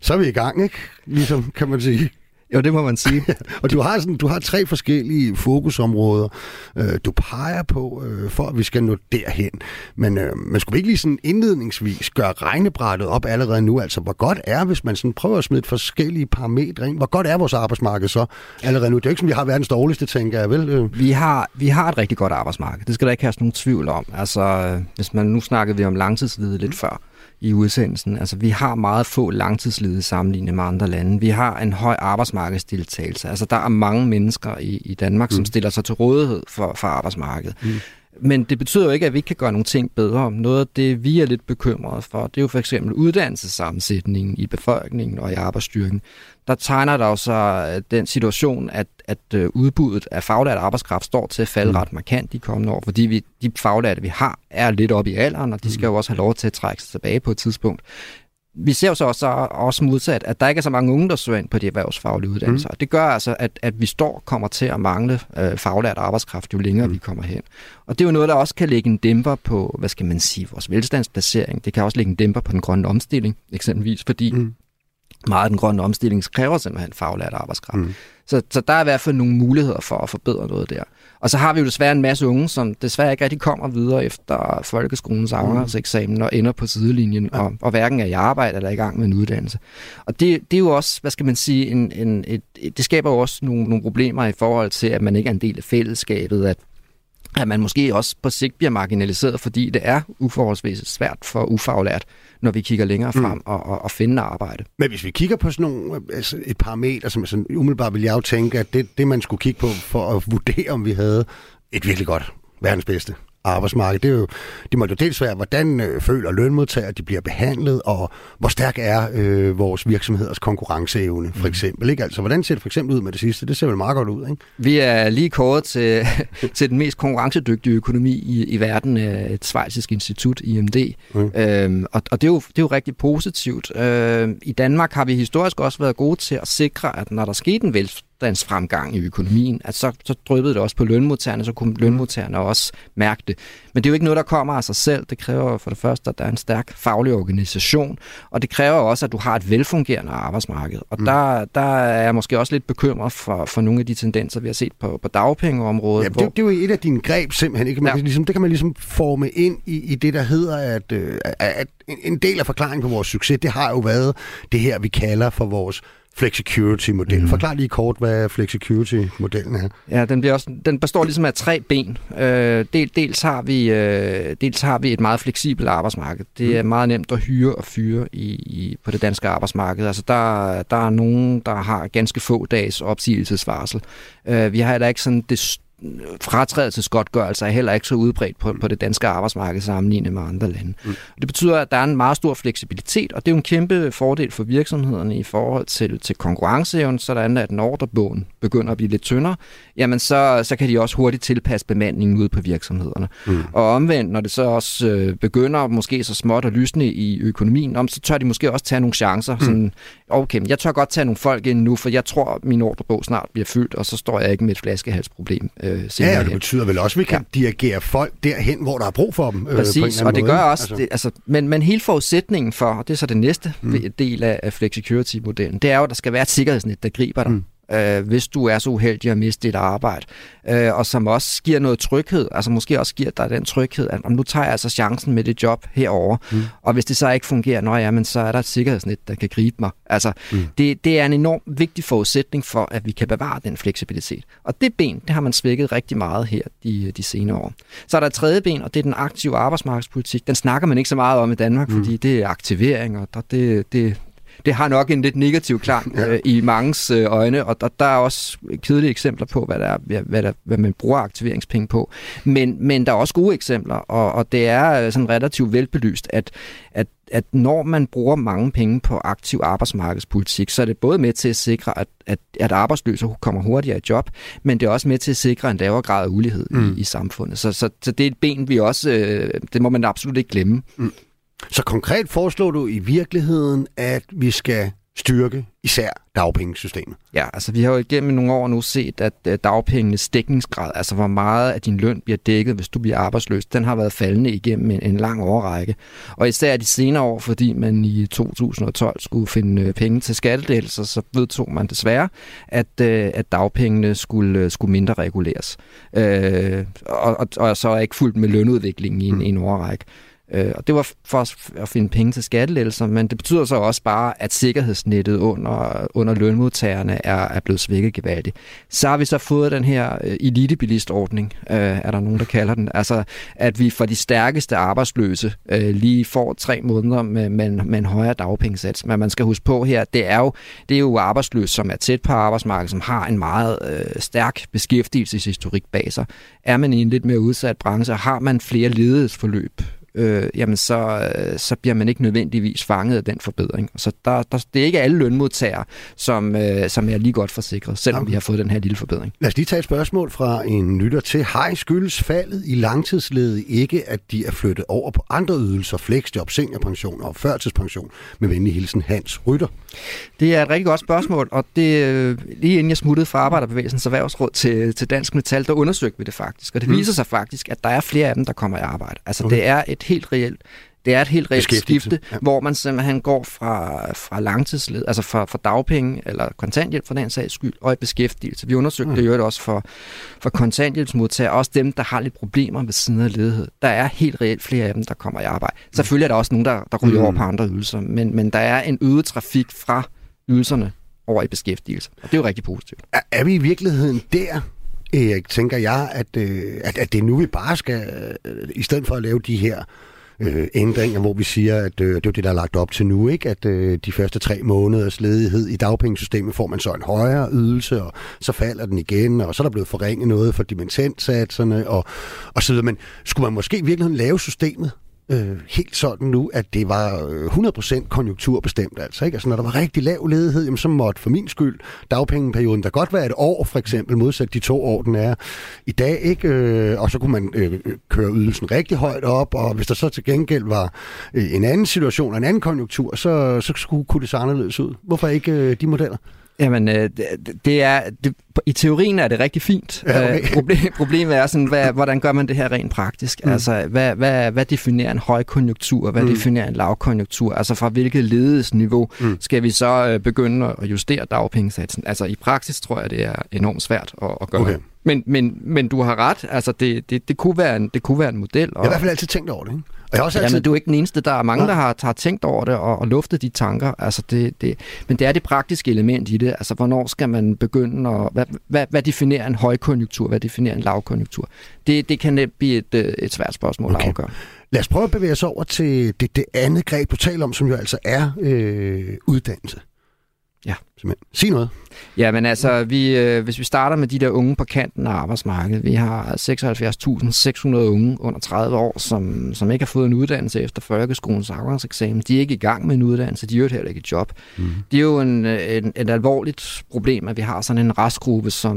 så er vi i gang, ikke? Ligesom, kan man sige. Jo, det må man sige. og du har, sådan, du har tre forskellige fokusområder, øh, du peger på, øh, for at vi skal nå derhen. Men øh, man skulle ikke lige sådan indledningsvis gøre regnebrættet op allerede nu? Altså, hvor godt er, hvis man sådan prøver at smide forskellige parametre ind, hvor godt er vores arbejdsmarked så allerede nu? Det er jo ikke som, vi har verdens dårligste, tænker jeg, vel? Øh. Vi har, vi har et rigtig godt arbejdsmarked. Det skal der ikke have nogen tvivl om. Altså, hvis man nu snakkede vi om langtidsledighed lidt mm. før i udsendelsen. Altså, vi har meget få langtidsledige sammenlignet med andre lande. Vi har en høj arbejdsmarkedsdeltagelse. Altså, der er mange mennesker i, i Danmark, mm. som stiller sig til rådighed for, for arbejdsmarkedet. Mm. Men det betyder jo ikke, at vi ikke kan gøre nogle ting bedre. Noget af det, vi er lidt bekymrede for, det er jo for eksempel uddannelsessammensætningen i befolkningen og i arbejdsstyrken. Der tegner der jo så øh, den situation, at, at øh, udbuddet af faglært arbejdskraft står til at falde mm. ret markant de kommende år, fordi vi, de faglærte, vi har, er lidt oppe i alderen, og de skal jo også have lov til at trække sig tilbage på et tidspunkt vi ser jo så også, også modsat, at der ikke er så mange unge, der søger ind på de erhvervsfaglige uddannelser. Mm. Det gør altså, at, at vi står kommer til at mangle øh, faglært arbejdskraft, jo længere mm. vi kommer hen. Og det er jo noget, der også kan lægge en dæmper på, hvad skal man sige, vores velstandsplacering. Det kan også lægge en dæmper på den grønne omstilling, eksempelvis, fordi mm. meget af den grønne omstilling kræver simpelthen faglært arbejdskraft. Mm. Så, så der er i hvert fald nogle muligheder for at forbedre noget der. Og så har vi jo desværre en masse unge, som desværre ikke rigtig kommer videre efter folkeskolens afgangseksamen og ender på sidelinjen, ja. og, og hverken er i arbejde eller i gang med en uddannelse. Og det, det er jo også, hvad skal man sige, en, en, et, det skaber jo også nogle, nogle problemer i forhold til, at man ikke er en del af fællesskabet, at at man måske også på sigt bliver marginaliseret, fordi det er uforholdsvis svært for ufaglært, når vi kigger længere frem mm. og, og, og finde arbejde. Men hvis vi kigger på sådan nogle, altså et parameter, som sådan, umiddelbart vil jeg jo tænke, at det, det man skulle kigge på for at vurdere, om vi havde et virkelig godt verdens bedste arbejdsmarked. Det, er jo, det må jo dels være, hvordan øh, føler lønmodtagere, de bliver behandlet, og hvor stærk er øh, vores virksomheders konkurrenceevne, for mm. eksempel. Ikke? Altså, hvordan ser det for eksempel ud med det sidste? Det ser vel meget godt ud, ikke? Vi er lige kåret til, til den mest konkurrencedygtige økonomi i, i verden, et svejsisk institut, IMD. Mm. Øhm, og og det, er jo, det er jo rigtig positivt. Øh, I Danmark har vi historisk også været gode til at sikre, at når der skete en velfærd, fremgang i økonomien, at så, så dryppede det også på lønmodtagerne, så kunne lønmodtagerne også mærke det. Men det er jo ikke noget, der kommer af sig selv. Det kræver for det første, at der er en stærk faglig organisation, og det kræver også, at du har et velfungerende arbejdsmarked. Og mm. der, der er jeg måske også lidt bekymret for, for nogle af de tendenser, vi har set på, på dagpengeområdet. Ja, hvor... det, det er jo et af dine greb simpelthen. Ikke? Man ja. ligesom, det kan man ligesom forme ind i, i det, der hedder, at, øh, at en del af forklaringen på vores succes, det har jo været det her, vi kalder for vores flexicurity-model. Mm. Forklar lige kort, hvad flexicurity-modellen er. Ja, den, bliver også, den består ligesom af tre ben. Øh, del, dels, har vi, øh, dels har vi et meget fleksibelt arbejdsmarked. Det mm. er meget nemt at hyre og fyre i, i, på det danske arbejdsmarked. Altså, der, der er nogen, der har ganske få dages opsigelsesvarsel. Øh, vi har heller ikke sådan det fratrædelsesgodtgørelse er heller ikke så udbredt på, på det danske arbejdsmarked sammenlignet med andre lande. Mm. Det betyder, at der er en meget stor fleksibilitet, og det er jo en kæmpe fordel for virksomhederne i forhold til, til konkurrenceevnen, sådan at når ordrebogen begynder at blive lidt tyndere, jamen så, så kan de også hurtigt tilpasse bemandingen ud på virksomhederne. Mm. Og omvendt, når det så også øh, begynder måske så småt at lysne i økonomien, om, så tør de måske også tage nogle chancer. Mm. Sådan, okay, jeg tør godt tage nogle folk ind nu, for jeg tror, min ordrebog snart bliver fyldt, og så står jeg ikke med et flaskehalsproblem. Øh, ja, og det betyder vel også, at vi kan ja. dirigere folk derhen, hvor der er brug for dem. Øh, Præcis, og det måde. gør også, altså. Det, altså, men, men hele forudsætningen for, og det er så det næste mm. del af, af flexicurity-modellen, det er jo, at der skal være et sikkerhedsnet, der griber dig. Mm øh, hvis du er så uheldig at miste dit arbejde, øh, og som også giver noget tryghed, altså måske også giver dig den tryghed, at om nu tager jeg altså chancen med det job herover, mm. og hvis det så ikke fungerer, nå ja, men så er der et sikkerhedsnet, der kan gribe mig. Altså, mm. det, det er en enorm vigtig forudsætning for, at vi kan bevare den fleksibilitet. Og det ben, det har man svækket rigtig meget her de, de senere år. Så er der et tredje ben, og det er den aktive arbejdsmarkedspolitik. Den snakker man ikke så meget om i Danmark, mm. fordi det er aktivering, og der, det, det, det har nok en lidt negativ klang ja. øh, i mangens øh, øjne, og der, der er også kedelige eksempler på, hvad, der er, hvad, der, hvad man bruger aktiveringspenge på. Men, men der er også gode eksempler, og, og det er øh, sådan relativt velbelyst, at, at at når man bruger mange penge på aktiv arbejdsmarkedspolitik, så er det både med til at sikre, at, at, at arbejdsløse kommer hurtigere i job, men det er også med til at sikre en lavere grad af ulighed mm. i, i samfundet. Så, så, så det er et ben, vi også, øh, det må man absolut ikke glemme. Mm. Så konkret foreslår du i virkeligheden, at vi skal styrke især dagpengesystemet. Ja, altså vi har jo igennem nogle år nu set, at dagpengenes dækningsgrad, altså hvor meget af din løn bliver dækket, hvis du bliver arbejdsløs, den har været faldende igennem en, en lang årrække. Og især de senere år, fordi man i 2012 skulle finde øh, penge til skattedelser, så vedtog man desværre, at, øh, at dagpengene skulle, øh, skulle mindre reguleres. Øh, og, og, og så er ikke fuldt med lønudviklingen i en, mm. en årrække. Øh, og det var for at finde penge til skattelettelser, men det betyder så også bare, at sikkerhedsnettet under, under lønmodtagerne er, er blevet svækket gevaldigt. Så har vi så fået den her øh, elitebilistordning, øh, er der nogen, der kalder den. Altså, at vi for de stærkeste arbejdsløse øh, lige får tre måneder med, med, med en højere dagpengesats. Men man skal huske på her, det er jo, det er jo arbejdsløse, som er tæt på arbejdsmarkedet, som har en meget øh, stærk beskæftigelseshistorik bag sig. Er man i en lidt mere udsat branche, har man flere ledighedsforløb øh, jamen så, øh, så bliver man ikke nødvendigvis fanget af den forbedring. Så der, der, det er ikke alle lønmodtagere, som, øh, som er lige godt forsikret, selvom Jamen. vi har fået den her lille forbedring. Lad os lige tage et spørgsmål fra en lytter til. Hej, skyldes faldet i langtidsledet ikke, at de er flyttet over på andre ydelser, flexjob, seniorpension og førtidspension? Med venlig hilsen Hans Rytter. Det er et rigtig godt spørgsmål, og det, øh, lige inden jeg smuttede fra Arbejderbevægelsens Erhvervsråd til, til Dansk Metal, der undersøgte vi det faktisk, og det mm. viser sig faktisk, at der er flere af dem, der kommer i arbejde. Altså okay. det er et helt reelt det er et helt reelt skifte, ja. hvor man simpelthen går fra, fra langtidsled, altså fra, fra dagpenge eller kontanthjælp for den sags skyld, og i beskæftigelse. Vi undersøgte mm. det jo også for, for kontanthjælpsmodtagere, også dem, der har lidt problemer ved siden af ledighed. Der er helt reelt flere af dem, der kommer i arbejde. Mm. Selvfølgelig er der også nogen, der, der ryger mm. over på andre ydelser, men, men der er en øget trafik fra ydelserne over i beskæftigelse, og det er jo rigtig positivt. Er, er vi i virkeligheden der, Erik, tænker jeg, at, øh, at, at det er nu, vi bare skal, øh, i stedet for at lave de her øh, ændringer, hvor vi siger, at øh, det er det, der er lagt op til nu, ikke? at øh, de første tre måneders ledighed i dagpengesystemet får man så en højere ydelse, og så falder den igen, og så er der blevet forringet noget for dimittenssatserne, og, og så videre. Men skulle man måske virkelig lave systemet øh, helt sådan nu, at det var øh, 100% konjunkturbestemt. Altså, ikke? altså når der var rigtig lav ledighed, jamen, så måtte for min skyld dagpengeperioden der godt være et år, for eksempel, modsat de to år, den er i dag. ikke øh, Og så kunne man øh, køre ydelsen rigtig højt op, og hvis der så til gengæld var øh, en anden situation, en anden konjunktur, så, så skulle, kunne det se anderledes ud. Hvorfor ikke øh, de modeller? Jamen, øh, det er, det, i teorien er det rigtig fint. Ja, okay. Øh, problem, problemet er sådan, hvad, hvordan gør man det her rent praktisk? Mm. Altså, hvad, hvad, hvad definerer en højkonjunktur? Hvad mm. definerer en lavkonjunktur? Altså, fra hvilket ledelsesniveau mm. skal vi så øh, begynde at justere dagpengesatsen? Altså, i praksis tror jeg, det er enormt svært at, at gøre. Okay. Men, men, men du har ret. Altså, det, det, det, kunne være en, det kunne være en model. Og... Jeg har i hvert fald altid tænkt over det, ikke? Og jeg har også altid... Jamen, du er ikke den eneste. Der er mange, ja. der har, har tænkt over det og, og luftet de tanker. Altså, det, det, men det er det praktiske element i det. Altså, hvornår skal man begynde at... Hvad, hvad, hvad definerer en højkonjunktur? Hvad definerer en lavkonjunktur? Det, det kan nemt blive et, øh, et svært spørgsmål okay. at afgøre. Lad os prøve at bevæge os over til det, det andet greb, du taler om, som jo altså er øh, uddannelse. Ja. Simpelthen. Sig noget. Ja, men altså, vi, øh, hvis vi starter med de der unge på kanten af arbejdsmarkedet, vi har 76.600 unge under 30 år, som, som ikke har fået en uddannelse efter folkeskolens afgangseksamen. De er ikke i gang med en uddannelse, de er jo heller ikke i job. Mm. Det er jo en, en, et alvorligt problem, at vi har sådan en restgruppe, som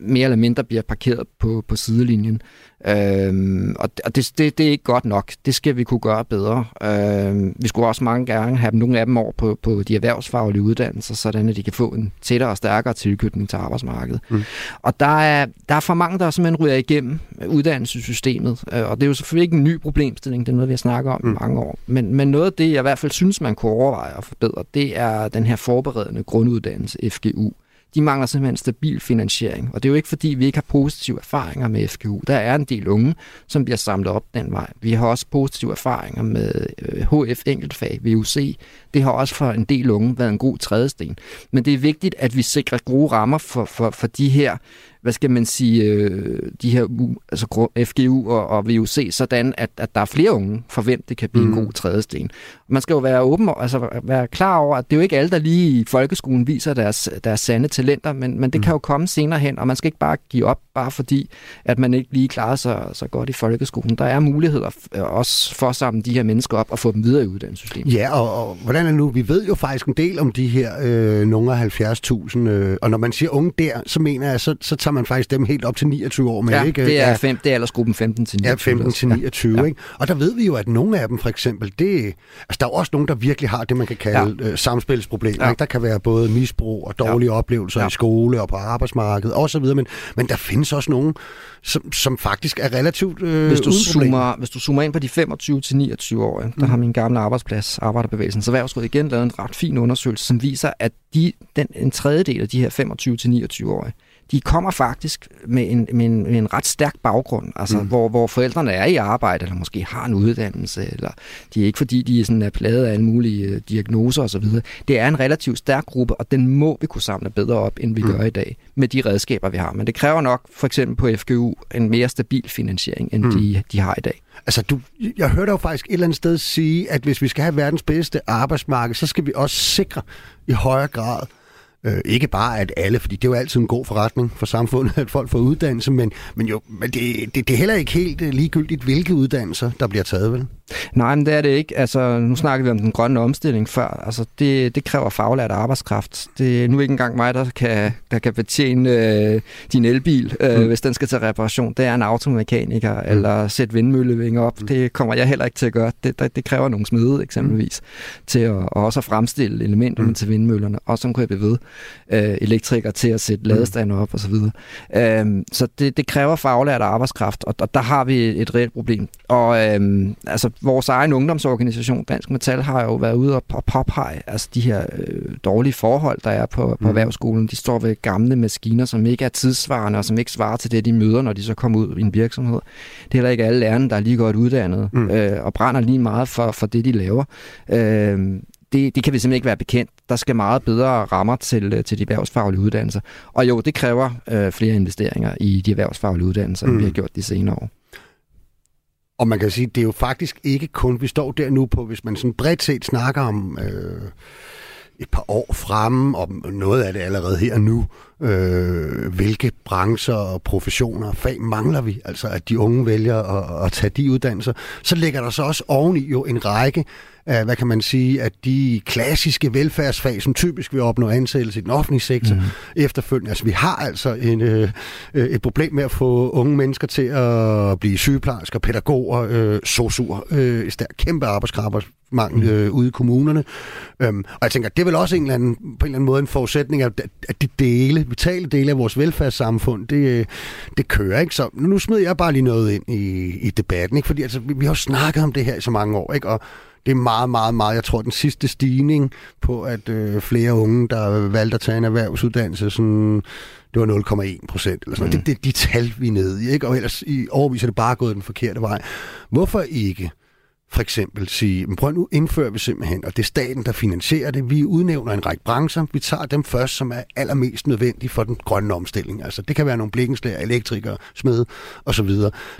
mere eller mindre bliver parkeret på, på sidelinjen. Øhm, og og det, det, det er ikke godt nok. Det skal vi kunne gøre bedre. Øhm, vi skulle også mange gange have nogle af dem over på, på de erhvervsfaglige uddannelser, sådan at de kan få en tættere og stærkere tilknytning til arbejdsmarkedet. Mm. Og der er, der er for mange, der simpelthen ryger igennem uddannelsessystemet. Øh, og det er jo selvfølgelig ikke en ny problemstilling, det er noget, vi har snakket om mm. i mange år. Men, men noget af det, jeg i hvert fald synes, man kunne overveje at forbedre, det er den her forberedende grunduddannelse, FGU de mangler simpelthen stabil finansiering. Og det er jo ikke fordi, vi ikke har positive erfaringer med FGU. Der er en del unge, som bliver samlet op den vej. Vi har også positive erfaringer med øh, HF enkeltfag, VUC. Det har også for en del unge været en god trædesten. Men det er vigtigt, at vi sikrer gode rammer for, for, for de her hvad skal man sige, øh, de her altså FGU og, og VUC, sådan at, at der er flere unge, for hvem det kan blive mm. en god trædesten. Man skal jo være åben, altså være klar over, at det er jo ikke alle, der lige i folkeskolen viser deres, deres sande talenter, men, men det mm. kan jo komme senere hen, og man skal ikke bare give op, bare fordi, at man ikke lige klarer sig så godt i folkeskolen. Der er muligheder også for at samle de her mennesker op og få dem videre i uddannelsessystemet. Ja, og, og hvordan er det nu? Vi ved jo faktisk en del om de her øh, nogle af 70.000, øh, og når man siger unge der, så mener jeg, så, så tager man faktisk dem helt op til 29 år med, ja, ikke? det er, fem, det er aldersgruppen 15 til 29. Ja, 15 til 29, ja. ikke? Og der ved vi jo, at nogle af dem for eksempel, det, altså der er også nogen, der virkelig har det, man kan kalde ja. øh, samspilsproblemer. Ja. Ikke? Der kan være både misbrug og dårlige ja. oplevelser ja. i skole og på arbejdsmarkedet osv., men, men der findes også nogen, som, som faktisk er relativt øh, hvis du zoomer, Hvis du zoomer ind på de 25-29 år, der mm. har min gamle arbejdsplads, Arbejderbevægelsens Erhvervsråd, igen lavet en ret fin undersøgelse, som viser, at de, den, en tredjedel af de her 25-29-årige, de kommer faktisk med en, med en, med en ret stærk baggrund, altså mm. hvor, hvor forældrene er i arbejde, eller måske har en uddannelse, eller de er ikke fordi, de er, sådan, er pladet af alle mulige øh, diagnoser osv. Det er en relativt stærk gruppe, og den må vi kunne samle bedre op, end vi mm. gør i dag, med de redskaber, vi har. Men det kræver nok, for eksempel på FGU, en mere stabil finansiering, end mm. de, de har i dag. Altså, du, jeg hørte jo faktisk et eller andet sted sige, at hvis vi skal have verdens bedste arbejdsmarked, så skal vi også sikre i højere grad, Øh, ikke bare at alle, fordi det er jo altid en god forretning for samfundet, at folk får uddannelse, men, men, jo, men det, det, det er heller ikke helt øh, ligegyldigt, hvilke uddannelser, der bliver taget, vel? Nej, men det er det ikke. Altså, nu snakker vi om den grønne omstilling før. Altså, det, det kræver faglært arbejdskraft. Det er nu ikke engang mig, der kan, der kan betjene øh, din elbil, øh, mm. hvis den skal til reparation. Det er en automekaniker, mm. eller sætte vindmøllevinger op. Mm. Det kommer jeg heller ikke til at gøre. Det, det, det kræver nogle smede, eksempelvis, mm. til at og også at fremstille elementerne mm. til vindmøllerne. Og så kan jeg blive ved øh, elektrikere til at sætte mm. ladestander op osv. Så, videre. øh, så det, det kræver faglært arbejdskraft, og, og der har vi et reelt problem. Og øh, altså, vores egen ungdomsorganisation, Dansk Metal, har jo været ude og påpege altså de her øh, dårlige forhold, der er på, på mm. erhvervsskolen. De står ved gamle maskiner, som ikke er tidsvarende, og som ikke svarer til det, de møder, når de så kommer ud i en virksomhed. Det er heller ikke alle lærerne, der er lige godt uddannet, mm. øh, og brænder lige meget for, for det, de laver. Øh, det, det kan vi simpelthen ikke være bekendt. Der skal meget bedre rammer til, øh, til de erhvervsfaglige uddannelser. Og jo, det kræver øh, flere investeringer i de erhvervsfaglige uddannelser, mm. end vi har gjort de senere år. Og man kan sige, det er jo faktisk ikke kun, vi står der nu på, hvis man sådan bredt set snakker om øh, et par år fremme, og noget af det allerede her nu, øh, hvilke brancher og professioner og fag mangler vi, altså at de unge vælger at, at tage de uddannelser, så ligger der så også oveni jo en række af, hvad kan man sige, at de klassiske velfærdsfag, som typisk vil opnå ansættelse i den offentlige sektor mm. efterfølgende. Altså vi har altså en, øh, øh, et problem med at få unge mennesker til at blive sygeplejersker, pædagoger, øh, sosuer, øh, kæmpe arbejdskraftmangel mm. øh, ude i kommunerne. Øhm, og jeg tænker, det er vel også en eller anden, på en eller anden måde en forudsætning, at, at de dele, vitale dele af vores velfærdssamfund, det, det kører, ikke? Så nu smider jeg bare lige noget ind i, i debatten, ikke? Fordi altså, vi, vi har jo snakket om det her i så mange år, ikke? Og det er meget, meget, meget. Jeg tror, den sidste stigning på, at øh, flere unge, der valgte at tage en erhvervsuddannelse, sådan, det var 0,1 procent. Eller sådan. Mm. Det, det er de tal, vi er nede i. Ikke? Og ellers i overvis er det bare gået den forkerte vej. Hvorfor ikke for eksempel sige, men prøv nu indfører vi simpelthen, og det er staten, der finansierer det. Vi udnævner en række brancher. Vi tager dem først, som er allermest nødvendige for den grønne omstilling. Altså, det kan være nogle blikkenslager, elektrikere, smede osv.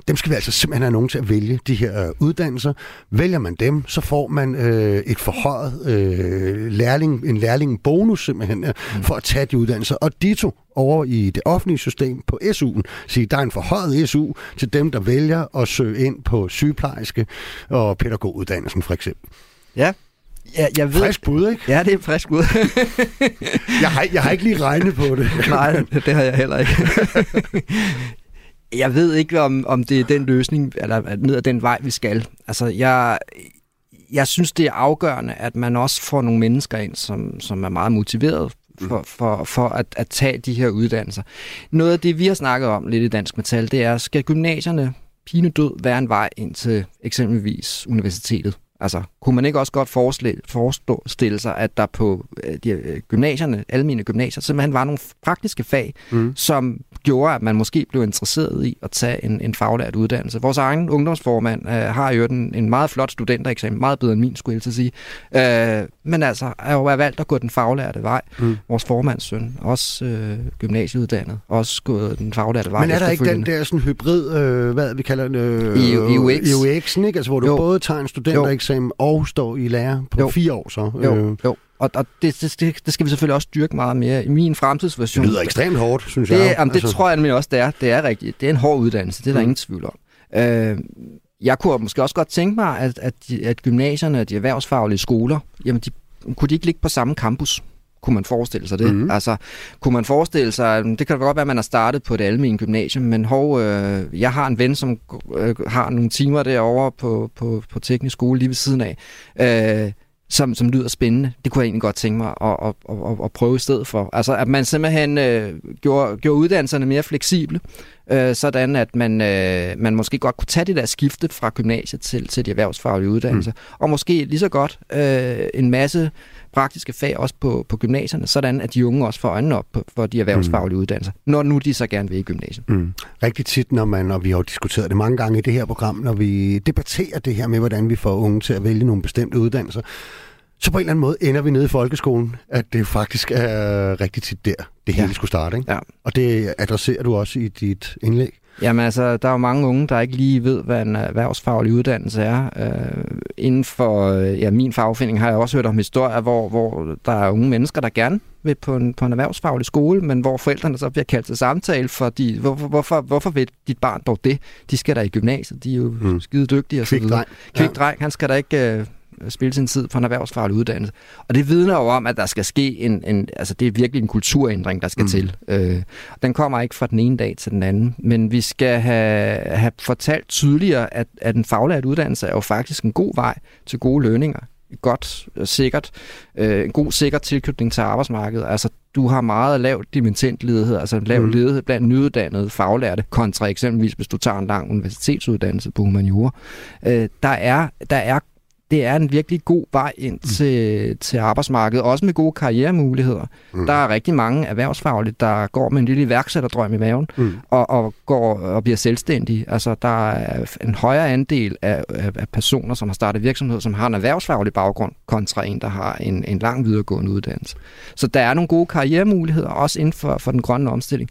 Dem skal vi altså simpelthen have nogen til at vælge, de her øh, uddannelser. Vælger man dem, så får man øh, et forhøjet øh, lærling, en lærlingbonus simpelthen, øh, for at tage de uddannelser. Og dito over i det offentlige system på SU'en. Sige, der er en forhøjet SU til dem, der vælger at søge ind på sygeplejerske og pædagoguddannelsen for eksempel. Ja, Ja, jeg ved... Frisk bud, ikke? Ja, det er frisk bud. jeg, har, jeg har ikke lige regnet på det. Nej, det har jeg heller ikke. jeg ved ikke, om, om det er den løsning, eller ned ad den vej, vi skal. Altså, jeg, jeg synes, det er afgørende, at man også får nogle mennesker ind, som, som er meget motiveret for, for, for at, at tage de her uddannelser. Noget af det, vi har snakket om lidt i Dansk Metal, det er, skal gymnasierne pinedød være en vej ind til eksempelvis universitetet? Altså, kunne man ikke også godt forestille sig, at der på øh, de øh, gymnasierne, almene gymnasier, simpelthen var nogle praktiske fag, mm. som gjorde, at man måske blev interesseret i at tage en, en faglært uddannelse. Vores egen ungdomsformand øh, har jo en, en meget flot studentereksamen, meget bedre end min, skulle jeg til at sige. Øh, men altså, er jo valgt at gå den faglærte vej. Mm. Vores formandssøn, også øh, gymnasieuddannet, også gået den faglærte vej. Men er der ikke den der sådan hybrid, øh, hvad vi kalder det? Øh, EUX. EUX'en, ikke? Altså, hvor du jo. både tager en studentereksamen og står i lære på jo. fire år så? Jo, øh. jo. Og, og det, det, det skal vi selvfølgelig også styrke meget mere. I min fremtidsversion... Det lyder ekstremt hårdt, synes det, jeg. Jamen, det altså. tror jeg nemlig også, det er. Det er rigtigt. Det er en hård uddannelse, det er der mm. ingen tvivl om. Øh, jeg kunne måske også godt tænke mig, at, at, at gymnasierne de erhvervsfaglige skoler, jamen de, kunne de ikke ligge på samme campus? Kunne man forestille sig det? Mm. Altså, kunne man forestille sig, det kan godt være, at man har startet på det almindelige gymnasium, men hov, øh, jeg har en ven, som øh, har nogle timer derovre på, på, på teknisk skole lige ved siden af. Øh, som, som lyder spændende. Det kunne jeg egentlig godt tænke mig at, at, at, at prøve i stedet for. Altså, at man simpelthen øh, gjorde, gjorde uddannelserne mere fleksible, øh, sådan at man, øh, man måske godt kunne tage det der skifte fra gymnasiet til, til de erhvervsfaglige uddannelser. Mm. Og måske lige så godt øh, en masse praktiske fag også på, på gymnasierne, sådan at de unge også får øjnene op for de erhvervsfaglige mm. uddannelser, når nu de så gerne vil i gymnasiet. Mm. Rigtig tit, når man, og vi har jo diskuteret det mange gange i det her program, når vi debatterer det her med, hvordan vi får unge til at vælge nogle bestemte uddannelser, så på en eller anden måde ender vi nede i folkeskolen, at det faktisk er rigtig tit der, det hele ja. skulle starte. Ikke? Ja. Og det adresserer du også i dit indlæg. Jamen altså, der er jo mange unge, der ikke lige ved, hvad en erhvervsfaglig uddannelse er. Øh, inden for øh, ja, min fagforening har jeg også hørt om historier, hvor, hvor der er unge mennesker, der gerne vil på en, på en erhvervsfaglig skole, men hvor forældrene så bliver kaldt til samtale, fordi hvorfor, hvorfor, hvorfor vil dit barn dog det? De skal da i gymnasiet, de er jo mm. skide dygtige og så videre. Kvik ja. dreng, han skal da ikke... Øh, spille sin tid på en erhvervsfaglig uddannelse. Og det vidner jo om, at der skal ske en, en altså det er virkelig en kulturændring, der skal mm. til. Øh, den kommer ikke fra den ene dag til den anden, men vi skal have, have fortalt tydeligere, at, at en faglært uddannelse er jo faktisk en god vej til gode lønninger godt, sikkert, øh, en god, sikker tilknytning til arbejdsmarkedet. Altså, du har meget lav dimittentledighed, altså lav mm. ledighed blandt nyuddannede faglærte, kontra eksempelvis, hvis du tager en lang universitetsuddannelse på humaniora. Øh, der, er, der er det er en virkelig god vej ind mm. til, til arbejdsmarkedet, også med gode karrieremuligheder. Mm. Der er rigtig mange erhvervsfaglige, der går med en lille iværksætterdrøm i maven, mm. og, og går og bliver selvstændige. Altså, der er en højere andel af, af, af personer, som har startet virksomhed, som har en erhvervsfaglig baggrund, kontra en, der har en, en lang videregående uddannelse. Så der er nogle gode karrieremuligheder, også inden for, for den grønne omstilling.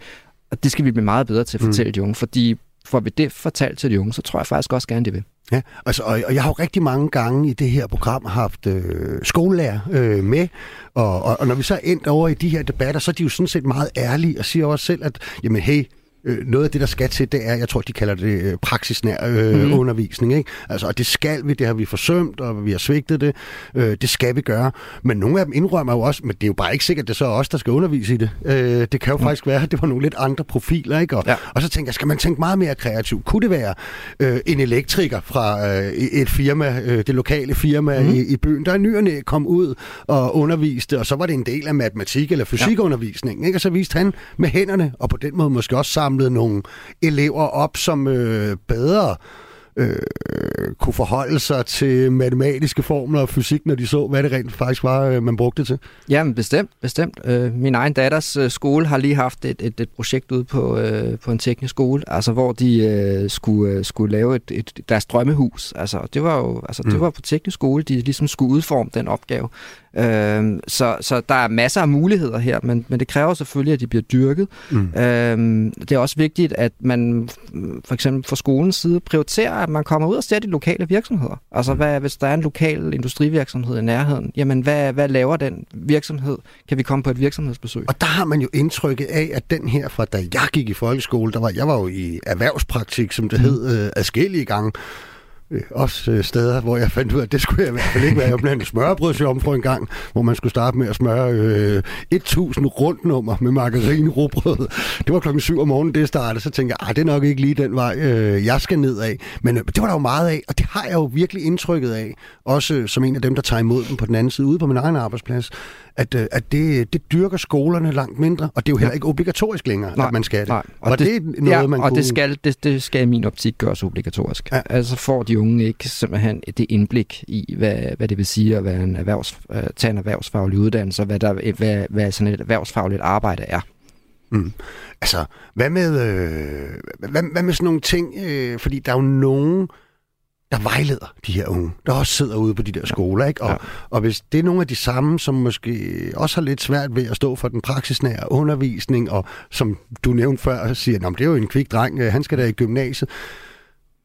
Og det skal vi blive meget bedre til at mm. fortælle mm. de unge, fordi får vi det fortalt til de unge, så tror jeg faktisk også gerne, de vil. Ja, altså, og, og jeg har jo rigtig mange gange i det her program haft øh, skolelærer øh, med, og, og, og når vi så er endt over i de her debatter, så er de jo sådan set meget ærlige og siger også selv, at jamen hey, øh, noget af det, der skal til, det er, jeg tror, de kalder det øh, praksisnær øh, mm. undervisning. Ikke? Altså, og det skal vi, det har vi forsømt, og vi har svigtet det. Øh, det skal vi gøre. Men nogle af dem indrømmer jo også, men det er jo bare ikke sikkert, at det er så os, der skal undervise i det. Øh, det kan jo mm. faktisk være, at det var nogle lidt andre profiler. Ikke? Og, ja. og så tænker jeg, skal man tænke meget mere kreativt? Kunne det være øh, en elektriker fra øh, et firma, øh, det lokale firma mm. i, i byen, der i nyerne kom ud og underviste, og så var det en del af matematik- eller fysikundervisningen. Ikke? Og så viste han med hænderne, og på den måde måske også samlet nogle elever op, som øh, bedre øh, kunne forholde sig til matematiske formler og fysik, når de så, hvad det rent faktisk var, øh, man brugte det til? Jamen, bestemt. bestemt. Øh, min egen datters øh, skole har lige haft et, et, et projekt ude på, øh, på en teknisk skole, altså hvor de øh, skulle, øh, skulle lave et, et, deres drømmehus. Altså, det var jo altså, mm. det var på teknisk skole, de ligesom skulle udforme den opgave. Øh, så, så der er masser af muligheder her, men, men det kræver selvfølgelig, at de bliver dyrket. Mm. Øh, det er også vigtigt, at man for eksempel fra skolens side prioriterer, at man kommer ud og ser de lokale virksomheder. Altså, mm. hvad, hvis der er en lokal industrivirksomhed i nærheden, jamen, hvad, hvad laver den virksomhed? Kan vi komme på et virksomhedsbesøg? Og der har man jo indtrykket af, at den her fra da jeg gik i folkeskole, der var, jeg var jo i erhvervspraktik, som det mm. hed, øh, adskillige gange, også øh, steder, hvor jeg fandt ud af, at det skulle jeg i hvert fald ikke være. Jeg blev en smørbrødsjomfru en gang, hvor man skulle starte med at smøre øh, 1000 rundnummer med margarine rugbrød. Det var klokken 7 om morgenen, det startede. Så tænkte jeg, det er nok ikke lige den vej, øh, jeg skal ned af. Men øh, det var der jo meget af, og det har jeg jo virkelig indtrykket af. Også øh, som en af dem, der tager imod dem på den anden side, ude på min egen arbejdsplads at, øh, at det, det dyrker skolerne langt mindre, og det er jo heller ikke obligatorisk længere, nej, at man skal det. Nej. Og, og det, det noget, ja, man og kunne... det skal, det, det skal i min optik gøres obligatorisk. Ja. Altså får de unge ikke simpelthen det indblik i, hvad, hvad det vil sige at være en erhvervs, uh, tage en erhvervsfaglig uddannelse, og hvad, der, hvad, hvad sådan et erhvervsfagligt arbejde er. Mm. Altså, hvad med, øh, hvad, hvad med sådan nogle ting? Øh, fordi der er jo nogen, der vejleder de her unge, der også sidder ude på de der skoler. Ikke? Og, ja. og hvis det er nogle af de samme, som måske også har lidt svært ved at stå for den praksisnære undervisning, og som du nævnte før, siger, at det er jo en kvik dreng, øh, han skal da i gymnasiet,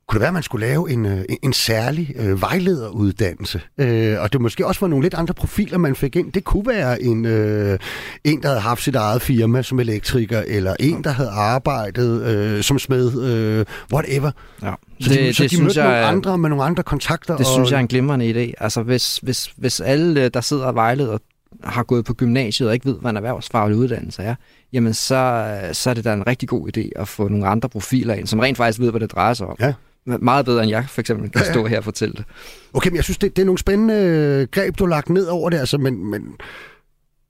kunne det være, at man skulle lave en, øh, en særlig øh, vejlederuddannelse? Øh, og det måske også var nogle lidt andre profiler, man fik ind. Det kunne være en, øh, en der havde haft sit eget firma som elektriker, eller en, der havde arbejdet øh, som smed, øh, whatever. Ja. Så det, de, så det de mødte jeg, nogle andre med nogle andre kontakter. Det og... synes jeg er en glimrende idé. Altså hvis, hvis, hvis alle, der sidder og vejleder, har gået på gymnasiet og ikke ved, hvad en erhvervsfaglig uddannelse er, jamen så, så er det da en rigtig god idé at få nogle andre profiler ind, som rent faktisk ved, hvad det drejer sig om. Ja. Meget bedre, end jeg for eksempel kan stå her og fortælle det. Okay, men jeg synes, det, det er nogle spændende øh, greb, du har lagt ned over det, altså, men, men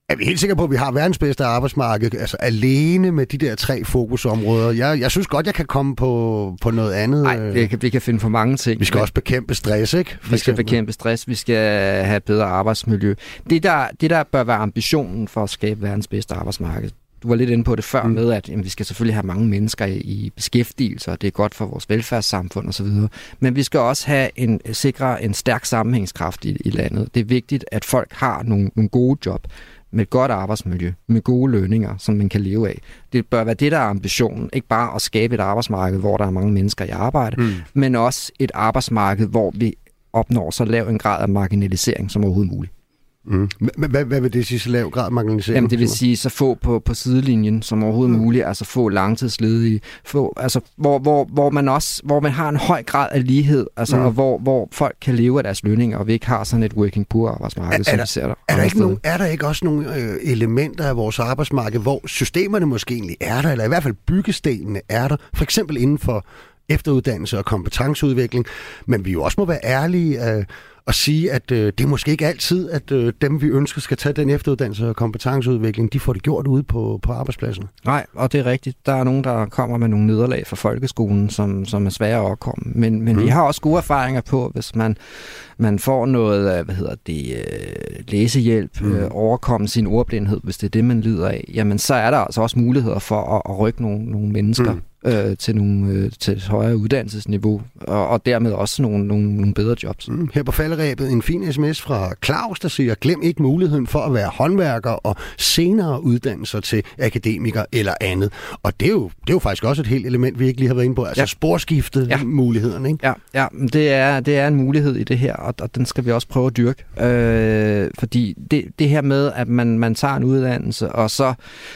er vi helt sikre på, at vi har verdens bedste arbejdsmarked, altså alene med de der tre fokusområder? Jeg, jeg synes godt, jeg kan komme på, på noget andet. Nej, vi kan, vi kan finde for mange ting. Vi skal også bekæmpe stress, ikke? For vi skal eksempel. bekæmpe stress, vi skal have bedre arbejdsmiljø. Det der, det, der bør være ambitionen for at skabe verdens bedste arbejdsmarked, du var lidt inde på det før mm. med, at jamen, vi skal selvfølgelig have mange mennesker i, i beskæftigelse, og det er godt for vores velfærdssamfund osv. Men vi skal også have en, sikre en stærk sammenhængskraft i, i landet. Det er vigtigt, at folk har nogle, nogle gode job med et godt arbejdsmiljø, med gode lønninger, som man kan leve af. Det bør være det, der er ambitionen. Ikke bare at skabe et arbejdsmarked, hvor der er mange mennesker i arbejde, mm. men også et arbejdsmarked, hvor vi opnår så lav en grad af marginalisering som overhovedet muligt. Mm. Hvad, hvad vil det sige, så lav grad marginalisering? Jamen det vil sige, så få på, på sidelinjen som overhovedet mm. muligt, altså få langtidsledige, få, altså, hvor, hvor, hvor, man også, hvor man har en høj grad af lighed, altså, mm. og hvor, hvor folk kan leve af deres lønninger, og vi ikke har sådan et working poor arbejdsmarked, er, som der, vi ser der. Er der, ikke nogen, er der ikke også nogle øh, elementer af vores arbejdsmarked, hvor systemerne måske egentlig er der, eller i hvert fald byggestenene er der, for eksempel inden for efteruddannelse og kompetenceudvikling, men vi jo også må være ærlige, øh, at sige, at øh, det er måske ikke altid, at øh, dem, vi ønsker skal tage den efteruddannelse og kompetenceudvikling, de får det gjort ude på, på arbejdspladsen. Nej, og det er rigtigt. Der er nogen, der kommer med nogle nederlag fra folkeskolen, som, som er svære at komme. Men, men mm. vi har også gode erfaringer på, hvis man, man får noget, hvad hedder det, læsehjælp, mm. øh, overkomme sin ordblindhed, hvis det er det, man lider af, jamen så er der altså også muligheder for at, at rykke nogle, nogle mennesker. Mm øh, til, nogle, øh, til et højere uddannelsesniveau, og, og dermed også nogle, nogle, nogle bedre jobs. Mm, her på falderæbet en fin sms fra Claus, der siger, glem ikke muligheden for at være håndværker og senere uddannelser til akademiker eller andet. Og det er jo, det er jo faktisk også et helt element, vi ikke lige har været inde på, altså ja. sporskiftet ja. muligheden. Ikke? Ja, ja det, er, det er en mulighed i det her, og, og den skal vi også prøve at dyrke. Øh, fordi det, det her med, at man, man tager en uddannelse, og så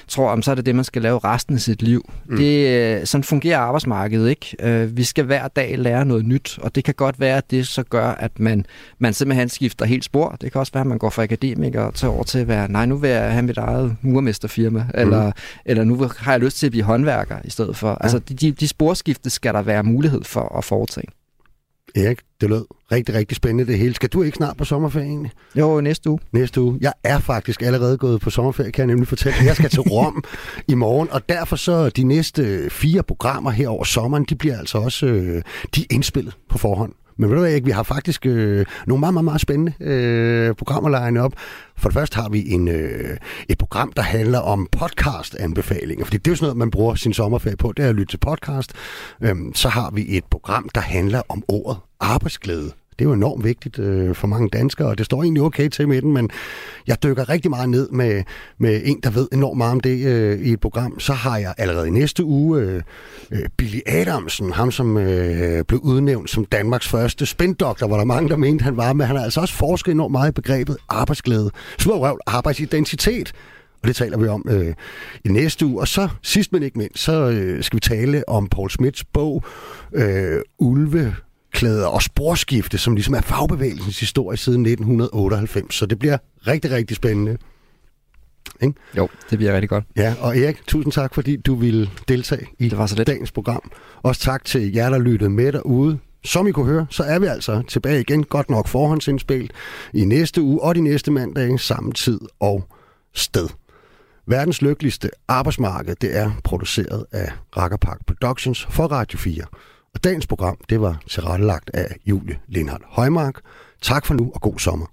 tror, om så er det det, man skal lave resten af sit liv, mm. det, sådan fungerer arbejdsmarkedet ikke. Øh, vi skal hver dag lære noget nyt, og det kan godt være, at det så gør, at man, man simpelthen skifter helt spor. Det kan også være, at man går fra akademiker til over til at være, nej, nu vil jeg have mit eget murmesterfirma, mm. eller, eller nu har jeg lyst til at blive håndværker i stedet for. Ja. Altså, de, de sporskifte skal der være mulighed for at foretage. Erik, det lød rigtig, rigtig spændende det hele. Skal du ikke snart på sommerferie egentlig? Jo, næste uge. Næste uge. Jeg er faktisk allerede gået på sommerferie, kan jeg nemlig fortælle. Jeg skal til Rom i morgen, og derfor så de næste fire programmer her over sommeren, de bliver altså også øh, de er indspillet på forhånd. Men ved du ikke, vi har faktisk øh, nogle meget, meget, meget spændende øh, programmer legnet op. For det første har vi en, øh, et program, der handler om podcast-anbefalinger, fordi det er jo sådan noget, man bruger sin sommerferie på, det er at lytte til podcast. Øhm, så har vi et program, der handler om ordet arbejdsglæde. Det er jo enormt vigtigt øh, for mange danskere, og det står egentlig okay til med den, men jeg dykker rigtig meget ned med, med en, der ved enormt meget om det øh, i et program. Så har jeg allerede i næste uge øh, øh Billy Adamsen, ham som øh, blev udnævnt som Danmarks første spindoktor, hvor der mange, der mente, han var, men han har altså også forsket enormt meget i begrebet arbejdsglæde. Små arbejdsidentitet, og det taler vi om øh, i næste uge. Og så, sidst men ikke mindst, så øh, skal vi tale om Paul Smits bog, øh, Ulve, klæder og sporskifte, som ligesom er fagbevægelsens historie siden 1998. Så det bliver rigtig, rigtig spændende. Ikke? Jo, det bliver rigtig godt. Ja, og Erik, tusind tak, fordi du ville deltage i det var så lidt. dagens program. Også tak til jer, der lyttede med derude. Som I kunne høre, så er vi altså tilbage igen, godt nok forhåndsindspil, i næste uge og de næste mandag, samme tid og sted. Verdens lykkeligste arbejdsmarked, det er produceret af Rakkerpark Productions for Radio 4. Og dagens program, det var tilrettelagt af Julie Lindhardt Højmark. Tak for nu, og god sommer.